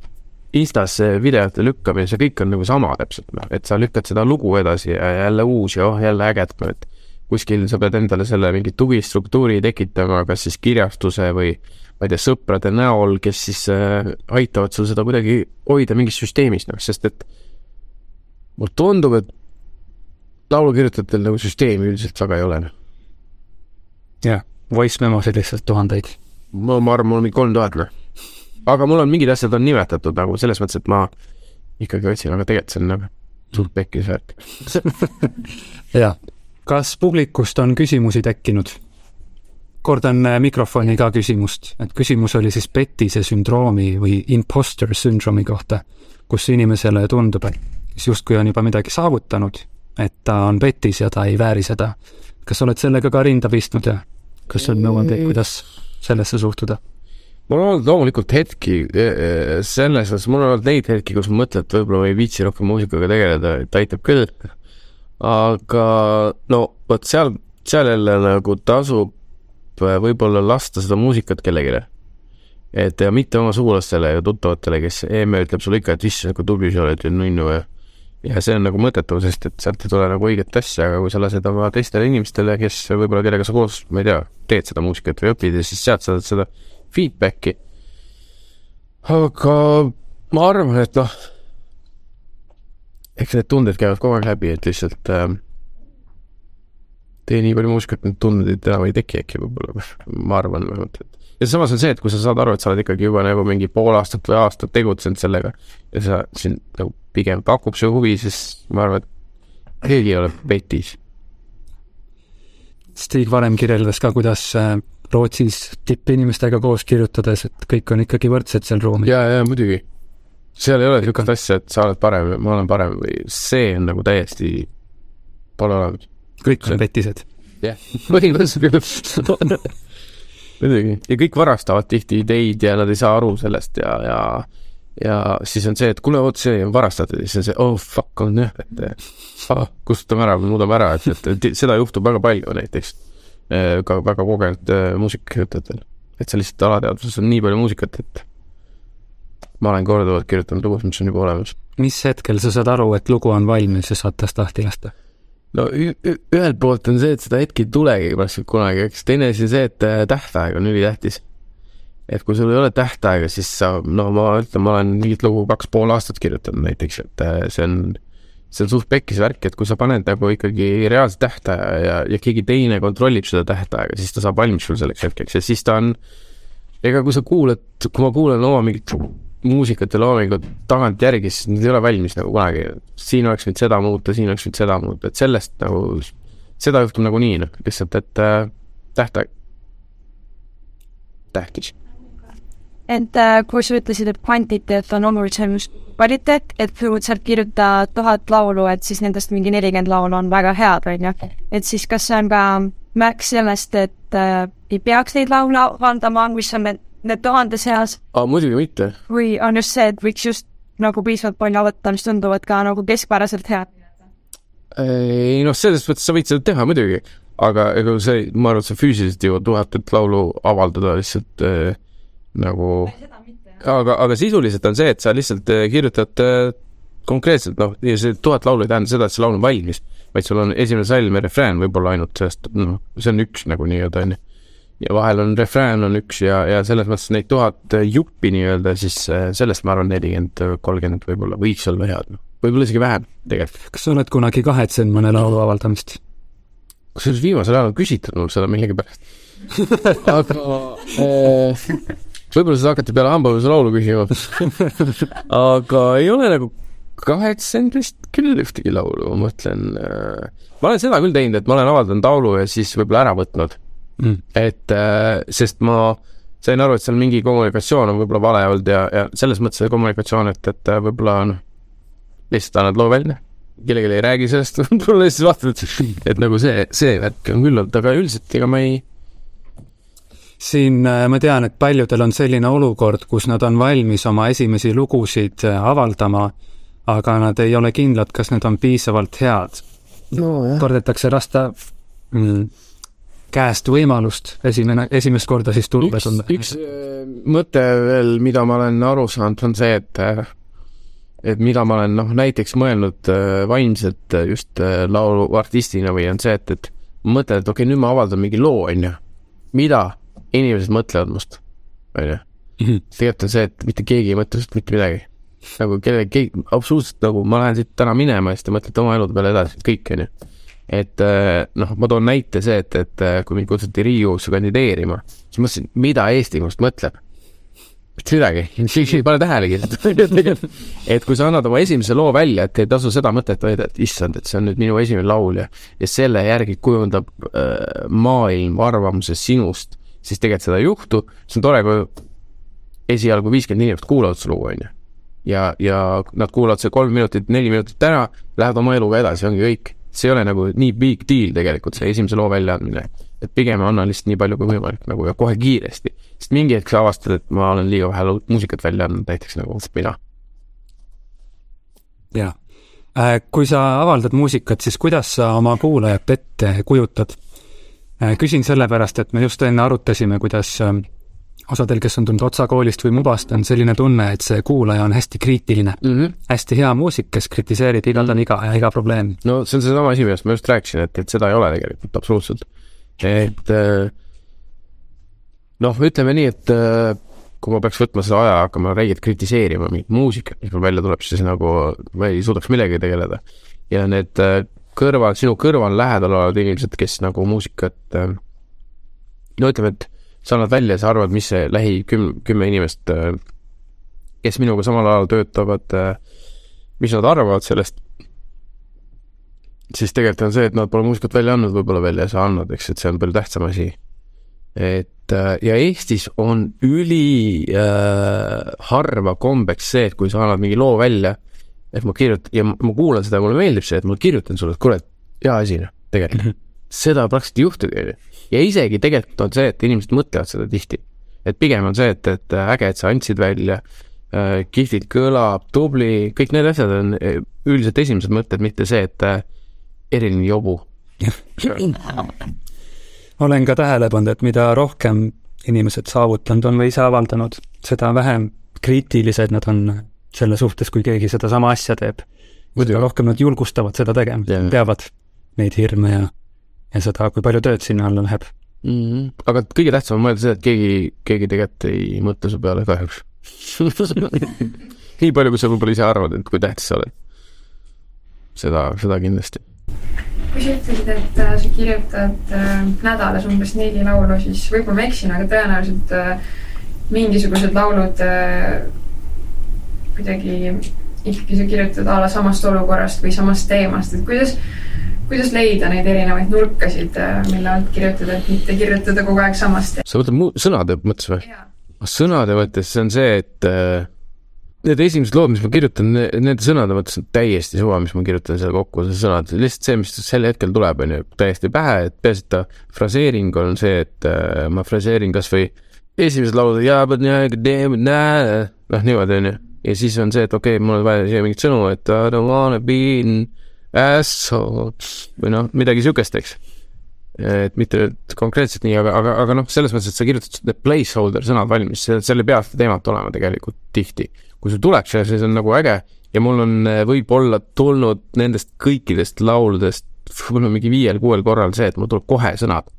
Instas see videote lükkamine, see kõik on nagu sama täpselt noh, et sa lükkad seda lugu edasi ja jälle uus ja oh jälle äge, et et kuskil sa pead endale selle mingi tugistruktuuri tekitama, kas siis kirjastuse või ma ei tea, sõprade näol, kes siis äh, aitavad sul seda kuidagi hoida mingis süsteemis, noh, sest et mulle tundub, et laulukirjutajatel nagu süsteemi üldiselt väga ei ole, noh. jah, voice memosid lihtsalt tuhandeid. ma, ma arvan, mul on mingi kolm tuhat, noh. aga mul on mingid asjad on nimetatud nagu selles mõttes, et ma ikkagi otsin, aga tegelikult see on nagu suht pekkis värk. (laughs) jah. kas publikust on küsimusi tekkinud? Kordan äh, mikrofoni ka küsimust, et küsimus oli siis pettise sündroomi või imposter syndrome'i kohta, kus inimesele tundub, et kes justkui on juba midagi saavutanud, et ta on petis ja ta ei vääri seda. kas sa oled sellega ka rinda pistnud ja kas on nõuandeid, kuidas sellesse suhtuda? mul on olnud loomulikult hetki, selles mõttes mul on olnud neid hetki, kus ma mõtlen, et võib-olla ma ei viitsi rohkem muusikaga tegeleda, et aitab küll. aga no vot seal, seal jälle nagu tasub võib-olla lasta seda muusikat kellelegi. et ja mitte oma sugulastele ja tuttavatele, kes emme ütleb sulle ikka, et issand, kui tubli sa oled ja nunnu ja ja see on nagu mõttetu, sest et sealt ei tule nagu õiget asja, aga kui sa lased oma teistele inimestele, kes võib-olla kellega sa koos, ma ei tea, teed seda muusikat või õpid ja siis sealt saad seda feedback'i. aga ma arvan, et noh, eks need tunded käivad kogu aeg läbi, et lihtsalt äh, tee nii palju muusikat, need tunded enam ei teki äkki võib-olla, ma arvan vähemalt, et ja samas on see, et kui sa saad aru, et sa oled ikkagi juba nagu mingi pool aastat või aastat tegutsenud sellega ja sa sind nagu pigem pakub see huvi, siis ma arvan, et keegi ei ole petis. Stig varem kirjeldas ka, kuidas äh, Rootsis tippinimestega koos kirjutades, et kõik on ikkagi võrdsed seal ruumis. ja, ja muidugi. seal ei ole niisugust asja, et sa oled parem ja ma olen parem või see on nagu täiesti, pole olemas. Kõik on petised. jah, (laughs) põhimõtteliselt küll (laughs) muidugi, ja kõik varastavad tihti ideid ja nad ei saa aru sellest ja, ja ja siis on see, et kuule, vot see on varastatud ja siis on see, oh fuck on jah, et ah, kustutame ära muudame ära, et, et, et seda juhtub väga palju näiteks eh, ka väga kogenud eh, muusikakirjutajatel. et sa lihtsalt alateadvuses on nii palju muusikat, et ma olen korduvalt kirjutanud lugusid, mis on juba olemas. mis hetkel sa saad aru, et lugu on valmis ja saad tast lahti lasta? No ühelt poolt on see, et seda hetke ei tulegi praktiliselt kunagi, eks teine asi on see, et äh, tähtaeg on ülitähtis. et kui sul ei ole tähtaega, siis sa, no ma ütlen, ma olen mingit lugu kaks pool aastat kirjutanud näiteks, et äh, see on, see on suht pekkis värk, et kui sa paned nagu ikkagi reaalse tähtaja ja, ja keegi teine kontrollib seda tähtaega, siis ta saab valmis sul selleks hetkeks ja siis ta on, ega kui sa kuulad, kui ma kuulan oma mingit muusikat ja loomingut tagantjärgi, siis nad ei ole valmis nagu kunagi. siin oleks võinud seda muuta, siin oleks võinud seda muuta, et sellest nagu, seda juhtub nagunii, noh, lihtsalt, et äh, tähtaeg, tähtis. et äh, kui sa ütlesid, et kvantiteet on olulisem kvaliteet, et põhimõtteliselt kirjuta tuhat laulu, et siis nendest mingi nelikümmend laulu on väga head, on ju. et siis kas see on ka märk sellest, et äh, ei peaks neid laule avaldama, mis on need tuhande seas. muidugi mitte. või on just see, et võiks just nagu piisavalt palju võtta, mis tunduvad ka nagu keskpäraselt head? ei noh, selles mõttes sa võid seda teha muidugi, aga ega see, ma arvan, et sa füüsiliselt ei jõua tuhandet laulu avaldada lihtsalt äh, nagu aga, aga sisuliselt on see, et sa lihtsalt äh, kirjutad äh, konkreetselt, noh, see tuhat laulu ei tähenda seda, et see laul on valmis, vaid sul on esimene salm ja refrään võib-olla ainult, sest noh, see on üks nagu nii-öelda, onju ja vahel on refrään on üks ja, ja selles mõttes neid tuhat juppi nii-öelda, siis äh, sellest ma arvan, nelikümmend, kolmkümmend võib-olla võiks olla head, noh. võib-olla isegi vähem tegelikult. kas sa oled kunagi kahetsenud mõne laulu avaldamist? kusjuures viimasel ajal on küsitud mul seda millegipärast (laughs) aga äh, võib-olla seda hakati peale hambapõhjuse laulu küsima aga ei ole nagu kahetsenud vist küll ühtegi laulu, ma mõtlen äh,, ma olen seda küll teinud, et ma olen avaldanud laulu ja siis võib-olla ära võtnud mm.. et äh, sest ma sain aru, et seal mingi kommunikatsioon on võib-olla vale olnud ja, ja selles mõttes see kommunikatsioon, et, et äh, võib-olla noh, lihtsalt annad loo välja, kellelegi ei räägi sellest (laughs) võib-olla siis vaatad, et, et nagu see, see värk on küll olnud, aga üldiselt ega ma ei siin äh, ma tean, et paljudel on selline olukord, kus nad on valmis oma esimesi lugusid avaldama, aga nad ei ole kindlad, kas need on piisavalt head. No,. kardetakse lasta mm, käest võimalust esimene, esimest korda siis turule tulla. üks äh, mõte veel, mida ma olen aru saanud, on see, et äh, et mida ma olen noh, näiteks mõelnud äh, vaimselt just lauluartistina või on see, et, et ma mõtlen, et okei okay,, nüüd ma avaldan mingi loo, on ju. mida inimesed mõtlevad must, on ju. Mhm. tegelikult on see, et mitte keegi ei mõtle sinust mitte midagi. nagu kellelegi, absoluutselt nagu ma lähen siit täna minema ja siis te mõtlete oma elude peale edasi, kõik, on ju et äh, noh, ma toon näite see, et, et äh, kui mind kutsuti Riigikogusse kandideerima, siis mõtlesin, mida Eesti minust mõtleb. mitte midagi, (laughs) ei pane tähelegi (laughs) et kui sa annad oma esimese loo välja, et ei tasu seda mõtet hoida, et issand, et see on nüüd minu esimene laul ja ja selle järgi kujundab äh, maailm arvamuse sinust, siis tegelikult seda ei juhtu, see on tore, kui esialgu viiskümmend inimest kuulavad su lugu, on ju. ja, ja nad kuulavad see kolm minutit, neli minutit ära, lähevad oma eluga edasi, ongi kõik see ei ole nagu nii big deal tegelikult, see esimese loo väljaandmine. et pigem anna lihtsalt nii palju kui võimalik nagu ja kohe kiiresti. sest mingi hetk sa avastad, et ma olen liiga vähe muusikat välja andnud, näiteks nagu mina. jaa. Äh, kui sa avaldad muusikat, siis kuidas sa oma kuulajat ette kujutad? Äh, küsin sellepärast, et me just enne arutasime, kuidas ähm, osadel, kes on tulnud Otsa koolist või Mubast, on selline tunne, et see kuulaja on hästi kriitiline mm. -hmm. hästi hea muusik, kes kritiseerib igal tal iga ja iga probleemi. no see on seesama asi, millest ma just rääkisin, et, et seda ei ole tegelikult absoluutselt. et äh, noh, ütleme nii, et äh, kui ma peaks võtma selle aja, hakkama räigelt kritiseerima mingit muusikat, mis mul välja tuleb, siis nagu ma ei suudaks millegagi tegeleda. ja need kõrval, sinu kõrval lähedal olevad inimesed, kes nagu muusikat no ütleme, et sa annad välja ja sa arvad, mis see lähi küm-, kümme inimest, äh, kes minuga samal ajal töötavad, äh, mis nad arvavad sellest, siis tegelikult on see, et nad pole muusikat välja andnud, võib-olla veel ei saa andnud, eks, et see on palju tähtsam asi. et äh, ja Eestis on üli äh, harva kombeks see, et kui sa annad mingi loo välja, et ma kirjutan ja ma kuulan seda, mulle meeldib see, et ma kirjutan sulle, et kuule, hea asi noh, tegelikult. Seda praktiliselt ei juhtugi, on ju ja isegi tegelikult on see, et inimesed mõtlevad seda tihti. et pigem on see, et, et äge, et sa andsid välja äh,, kihvtilt kõlab, tubli, kõik need asjad on äh, üldiselt esimesed mõtted, mitte see, et äh, eriline jobu olen ka tähele pannud, et mida rohkem inimesed saavutanud on või ise avaldanud, seda vähem kriitilised nad on selle suhtes, kui keegi sedasama asja teeb. seda rohkem nad julgustavad seda tegema yeah., teavad neid hirme ja ja seda, kui palju tööd sinna alla läheb mm. -hmm. aga kõige tähtsam on mõelda seda, et keegi, keegi tegelikult ei mõtle su peale kahjuks (laughs) nii palju, kui sa võib-olla ise arvad, et kui tähtis sa oled. seda, seda kindlasti. kui sa ütlesid, et äh, sa kirjutad äh, nädalas umbes neli laulu, siis võib-olla ma eksin, aga tõenäoliselt äh, mingisugused laulud äh, kuidagi ikkagi sa kirjutad a la samast olukorrast või samast teemast, et kuidas kuidas leida neid erinevaid nurkasid, äh, mille alt kirjutada, et mitte kirjutada kogu aeg samast? sa mõtled mu-, sõnade mõttes või? sõnade mõttes on see, et äh, need esimesed lood, mis ma kirjutan, nende sõnade mõttes on täiesti suva, mis ma kirjutan seal kokku, see sõnad, lihtsalt see, mis sel hetkel tuleb, on ju, täiesti pähe, et peaasi, et ta fraseering on see, et äh, ma fraseerin kas või esimesed laulud, noh, niimoodi, on ju. ja siis on see, et okei okay,, mul on vaja siia mingit sõnu, et I don't wanna be in asshole või noh, midagi sihukest, eks. et mitte nüüd konkreetselt nii, aga, aga, aga noh, selles mõttes, et sa kirjutad need placeholder sõnad valmis, seal ei pea seda teemat olema tegelikult tihti. kui sul tuleb see, siis on nagu äge ja mul on võib-olla tulnud nendest kõikidest lauludest võib-olla mingi viiel-kuuel korral see, et mul tuleb kohe sõnad.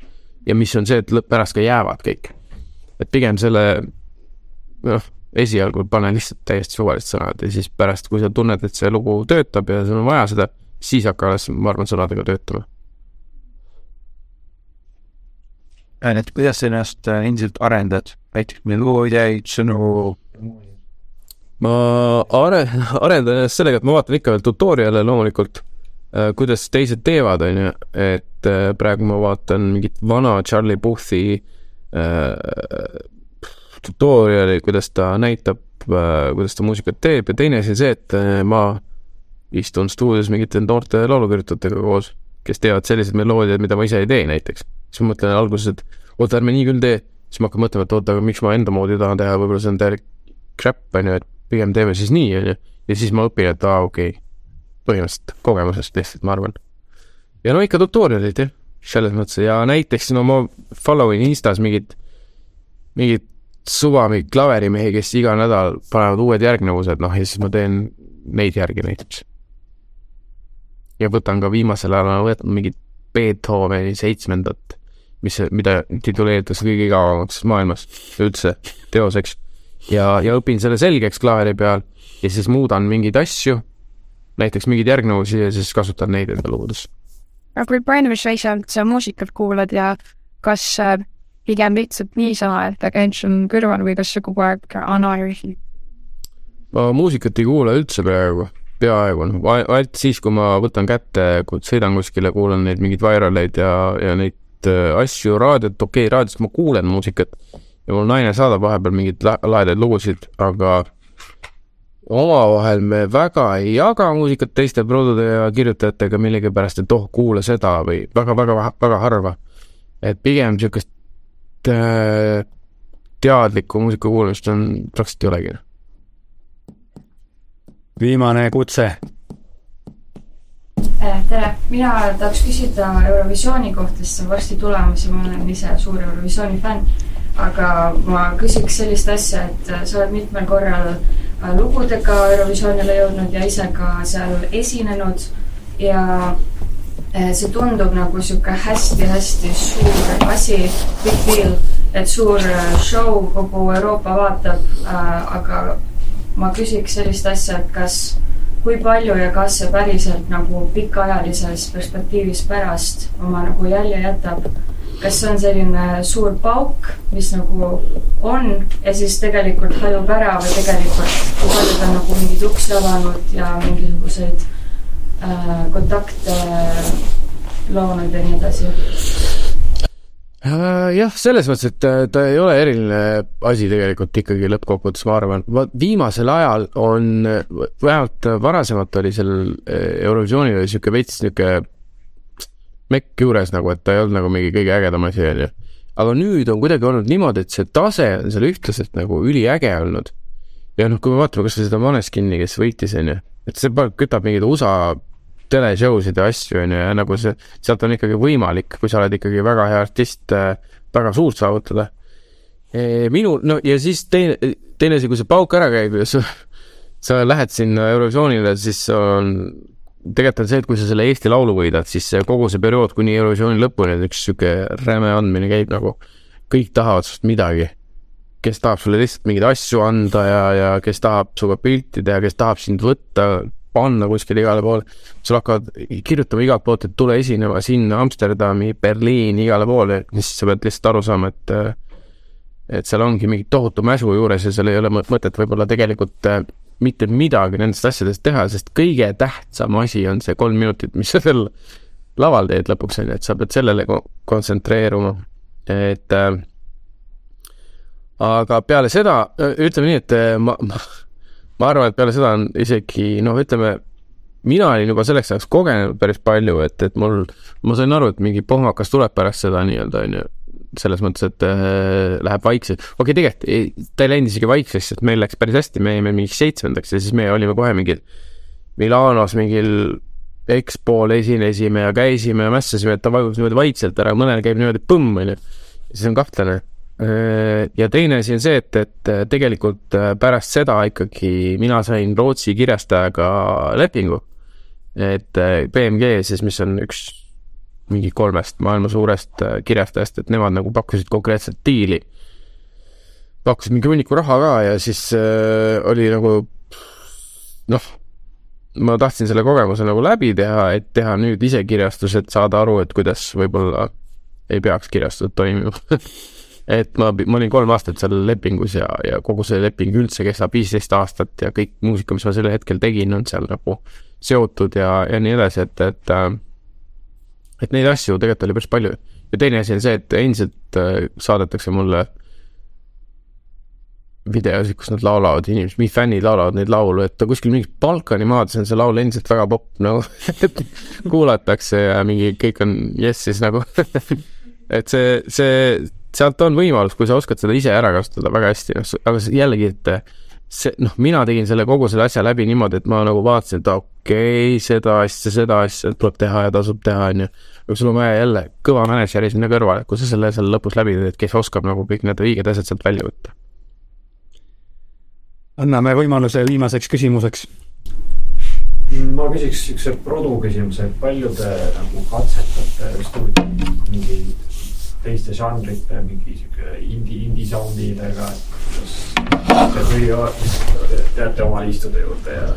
ja mis on see, et pärast ka jäävad kõik. et pigem selle noh, esialgu pane lihtsalt täiesti suvalised sõnad ja siis pärast, kui sa tunned, et see lugu töötab ja sul on vaja seda siis hakka alles, ma arvan, sõnadega töötama. et kuidas sa ennast äh, endiselt arendad, näiteks meloodiaid, sõnu? ma are-, arendan ennast sellega, et ma vaatan ikka veel tutorial'e loomulikult, äh, kuidas teised teevad, on ju, et äh, praegu ma vaatan mingit vana Charlie Puthi äh, tutorial'i, kuidas ta näitab kuidas ta muusikat teeb ja teine asi on see, et ma istun stuudios mingite noorte laulukirjutajatega koos, kes teevad selliseid meloodiaid, mida ma ise ei tee näiteks. siis ma mõtlen alguses, et oota, ärme nii küll tee, siis ma hakkan mõtlema, et oota, aga miks ma enda moodi tahan teha, võib-olla see on täielik crap, on ju, et pigem teeme siis nii, on ju. ja siis ma õpin, et aa, okei okay., põhimõtteliselt kogemusest lihtsalt, ma arvan. ja no ikka tutorial'id jah, selles mõttes ja näiteks no ma follow in Instas mingit, mingit suva mingeid klaverimehi, kes iga nädal panevad uued järgnevused, noh ja siis ma teen neid järgi näiteks ja võtan ka viimasel ajal, olen võtnud mingit Beethoveni seitsmendat, mis, mida tituleeritakse kõige igavamaks maailmas üldse teoseks. ja, ja õpin selle selgeks klaveri peal ja siis muudan mingeid asju, näiteks mingeid järgnevusi ja siis kasutan neid enda lugudes. aga kui palju sa ise sa muusikat kuulad ja kas pigem lihtsalt niisama, et ta käib sul kõrval või kas sa kogu aeg analüüsid? ma muusikat ei kuula üldse praegu peaaegu, ainult siis, kui ma võtan kätte, kui sõidan kuskile, kuulan neid mingeid vairaleid ja, ja neid äh, asju raadiot, okei okay,, raadiost ma kuulen muusikat ja mul naine saadab vahepeal mingeid lahedaid lugusid, aga omavahel me väga ei jaga muusikat teiste produde ja kirjutajatega millegipärast, et oh, kuula seda või väga-väga-väga harva. et pigem niisugust äh, teadlikku muusika kuulamist on praktiliselt ei olegi. Viimane kutse. Eh, tere, mina tahaks küsida Eurovisiooni kohta, sest see on varsti tulemas ja ma olen ise suur Eurovisiooni fänn. aga ma küsiks sellist asja, et eh, sa oled mitmel korral eh, lugudega Eurovisioonile jõudnud ja ise ka seal esinenud ja see tundub nagu sihuke hästi-hästi suur asi, big deal, et suur show kogu Euroopa vaatab, aga ma küsiks sellist asja, et kas kui palju ja kas see päriselt nagu pikaajalises perspektiivis pärast oma nagu jälje jätab? kas see on selline suur pauk, mis nagu on ja siis tegelikult hajub ära või tegelikult kui paljud on nagu mingeid uksi avanud ja mingisuguseid äh, kontakte loonud ja nii edasi? Äh, jah, selles mõttes, et äh, ta ei ole eriline asi tegelikult ikkagi lõppkokkuvõttes, ma arvan. viimasel ajal on, vähemalt varasemalt oli sellel äh, Eurovisioonil oli sihuke veits sihuke mekk juures nagu, et ta ei olnud nagu mingi kõige ägedam asi, onju. aga nüüd on kuidagi olnud niimoodi, et see tase on seal ühtlaselt nagu üliäge olnud. ja noh, kui me vaatame kasvõi seda Maneskinni, kes võitis, onju, et see kütab mingeid USA teleshow sid ja asju, onju, ja nagu see, sealt on ikkagi võimalik, kui sa oled ikkagi väga hea artist, väga suurt saavutada. minul, no ja siis teine, teine asi, kui see pauk ära käib ja sa, sa lähed sinna Eurovisioonile, siis on, tegelikult on see, et kui sa selle Eesti Laulu võidad, siis kogu see periood kuni Eurovisiooni lõpuni on üks sihuke räme andmine käib nagu, kõik tahavad sinust midagi. kes tahab sulle lihtsalt mingeid asju anda ja, ja kes tahab sinuga pilti teha, kes tahab sind võtta, panna kuskile igale poole. sul hakkavad kirjutama igalt poolt, et tule esinema sinna Amsterdami, Berliini, igale poole, siis sa pead lihtsalt aru saama, et et seal ongi mingi tohutu mäsu juures ja seal ei ole mõ- mõtet võib-olla tegelikult äh, mitte midagi nendest asjadest teha, sest kõige tähtsam asi on see kolm minutit, mis sa seal laval teed lõpuks onju, et sa pead sellele ko- kontsentreeruma, et äh, aga peale seda ütleme nii, et äh, ma, ma ma arvan, et peale seda on isegi noh, ütleme mina olin juba selleks ajaks kogenud päris palju, et, et mul, ma sain aru, et mingi pohmakas tuleb pärast seda nii-öelda onju, selles mõttes, et äh, läheb vaikselt. okei okay,, tegelikult ta ei läinud isegi vaikseks, sest meil läks päris hästi, me jäime mingi seitsmendaks ja siis me olime kohe mingil Milanos mingil EXPO-l esinesime ja käisime ja mässasime, et ta vajus niimoodi vaikselt ära, mõnel käib niimoodi põmm onju, siis on kahtlane. Ja teine asi on see, et, et tegelikult äh, pärast seda ikkagi mina sain Rootsi kirjastajaga lepingu. et äh, BMG siis, mis on üks mingi kolmest maailma suurest äh, kirjastajast, et nemad nagu pakkusid konkreetset diili. pakkusid mingi hunniku raha ka ja siis äh, oli nagu noh, ma tahtsin selle kogemuse nagu läbi teha, et teha nüüd ise kirjastus, et saada aru, et kuidas võib-olla ei peaks kirjastused toimima (laughs) et ma, ma olin kolm aastat seal lepingus ja, ja kogu see leping üldse kestab viisteist aastat ja kõik muusika, mis ma sel hetkel tegin, on seal nagu seotud ja, ja nii edasi, et, et äh, et neid asju tegelikult oli päris palju. ja teine asi on see, et endiselt äh, saadetakse mulle videosid, kus nad laulavad, inimesed, meie fännid laulavad neid laulu, et kuskil mingis Balkani maades on see laul endiselt väga popp (laughs) nagu kuulatakse ja mingi kõik on jess siis nagu (laughs) et see, see, sealt on võimalus, kui sa oskad seda ise ära kasutada väga hästi, noh, aga jällegi, et see, noh, mina tegin selle kogu selle asja läbi niimoodi, et ma nagu vaatasin, et okei okay,, seda asja, seda asja tuleb teha ja tasub teha, onju. aga sul on vaja jälle kõva mänedžeri sinna kõrvale, kui sa selle seal lõpus läbi teed, kes oskab nagu kõik need õiged asjad sealt välja võtta. anname võimaluse viimaseks küsimuseks. ma küsiks siukse produ küsimuse, et palju te nagu katsetate stuudios mingi teiste žanrite, mingi sihuke indie, indie soundidega, et kuidas te või teate oma istude juurde ja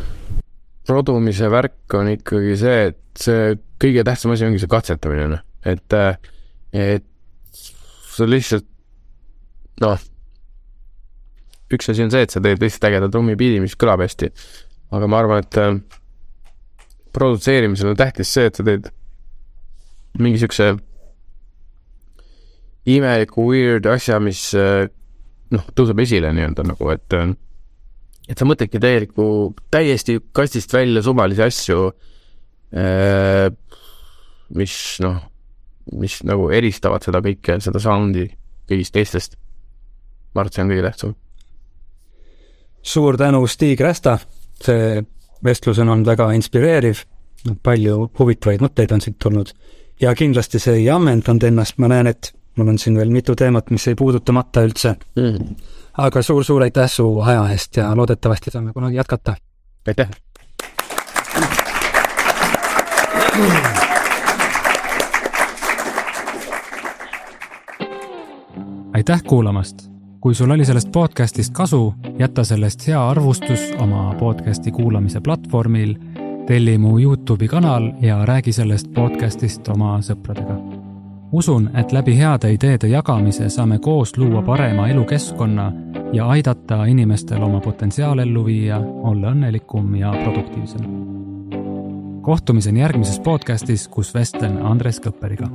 produmise värk on ikkagi see, et see kõige tähtsam asi ongi see katsetamine, noh, et, et sa lihtsalt, noh, üks asi on see, et sa teed lihtsalt ägeda trummipiidi, mis kõlab hästi, aga ma arvan, et äh, produtseerimisel on tähtis see, et sa teed mingi siukse imeliku weird asja, mis äh, noh, tõuseb esile nii-öelda nagu, et äh, et sa mõtledki täielikku, täiesti kastist välja suvalisi asju, mis noh, mis nagu eristavad seda kõike, seda sound'i kõigist teistest. ma arvan, et see on kõige tähtsam. suur tänu, Stig Rästa, see vestlus on olnud väga inspireeriv, palju huvitavaid mõtteid on siit tulnud ja kindlasti see ei ammendanud ennast, ma näen, et mul on siin veel mitu teemat, mis jäi puudutamata üldse mm.. aga suur-suur aitäh su aja eest ja loodetavasti saame kunagi jätkata. aitäh! aitäh kuulamast! kui sul oli sellest podcastist kasu, jäta sellest hea arvustus oma podcasti kuulamise platvormil, telli mu Youtube'i kanal ja räägi sellest podcastist oma sõpradega. Usun, et läbi heade ideede jagamise saame koos luua parema elukeskkonna ja aidata inimestel oma potentsiaal ellu viia, olla õnnelikum ja produktiivsem. Kohtumiseni järgmises podcastis, kus vestlen Andres Kõpperiga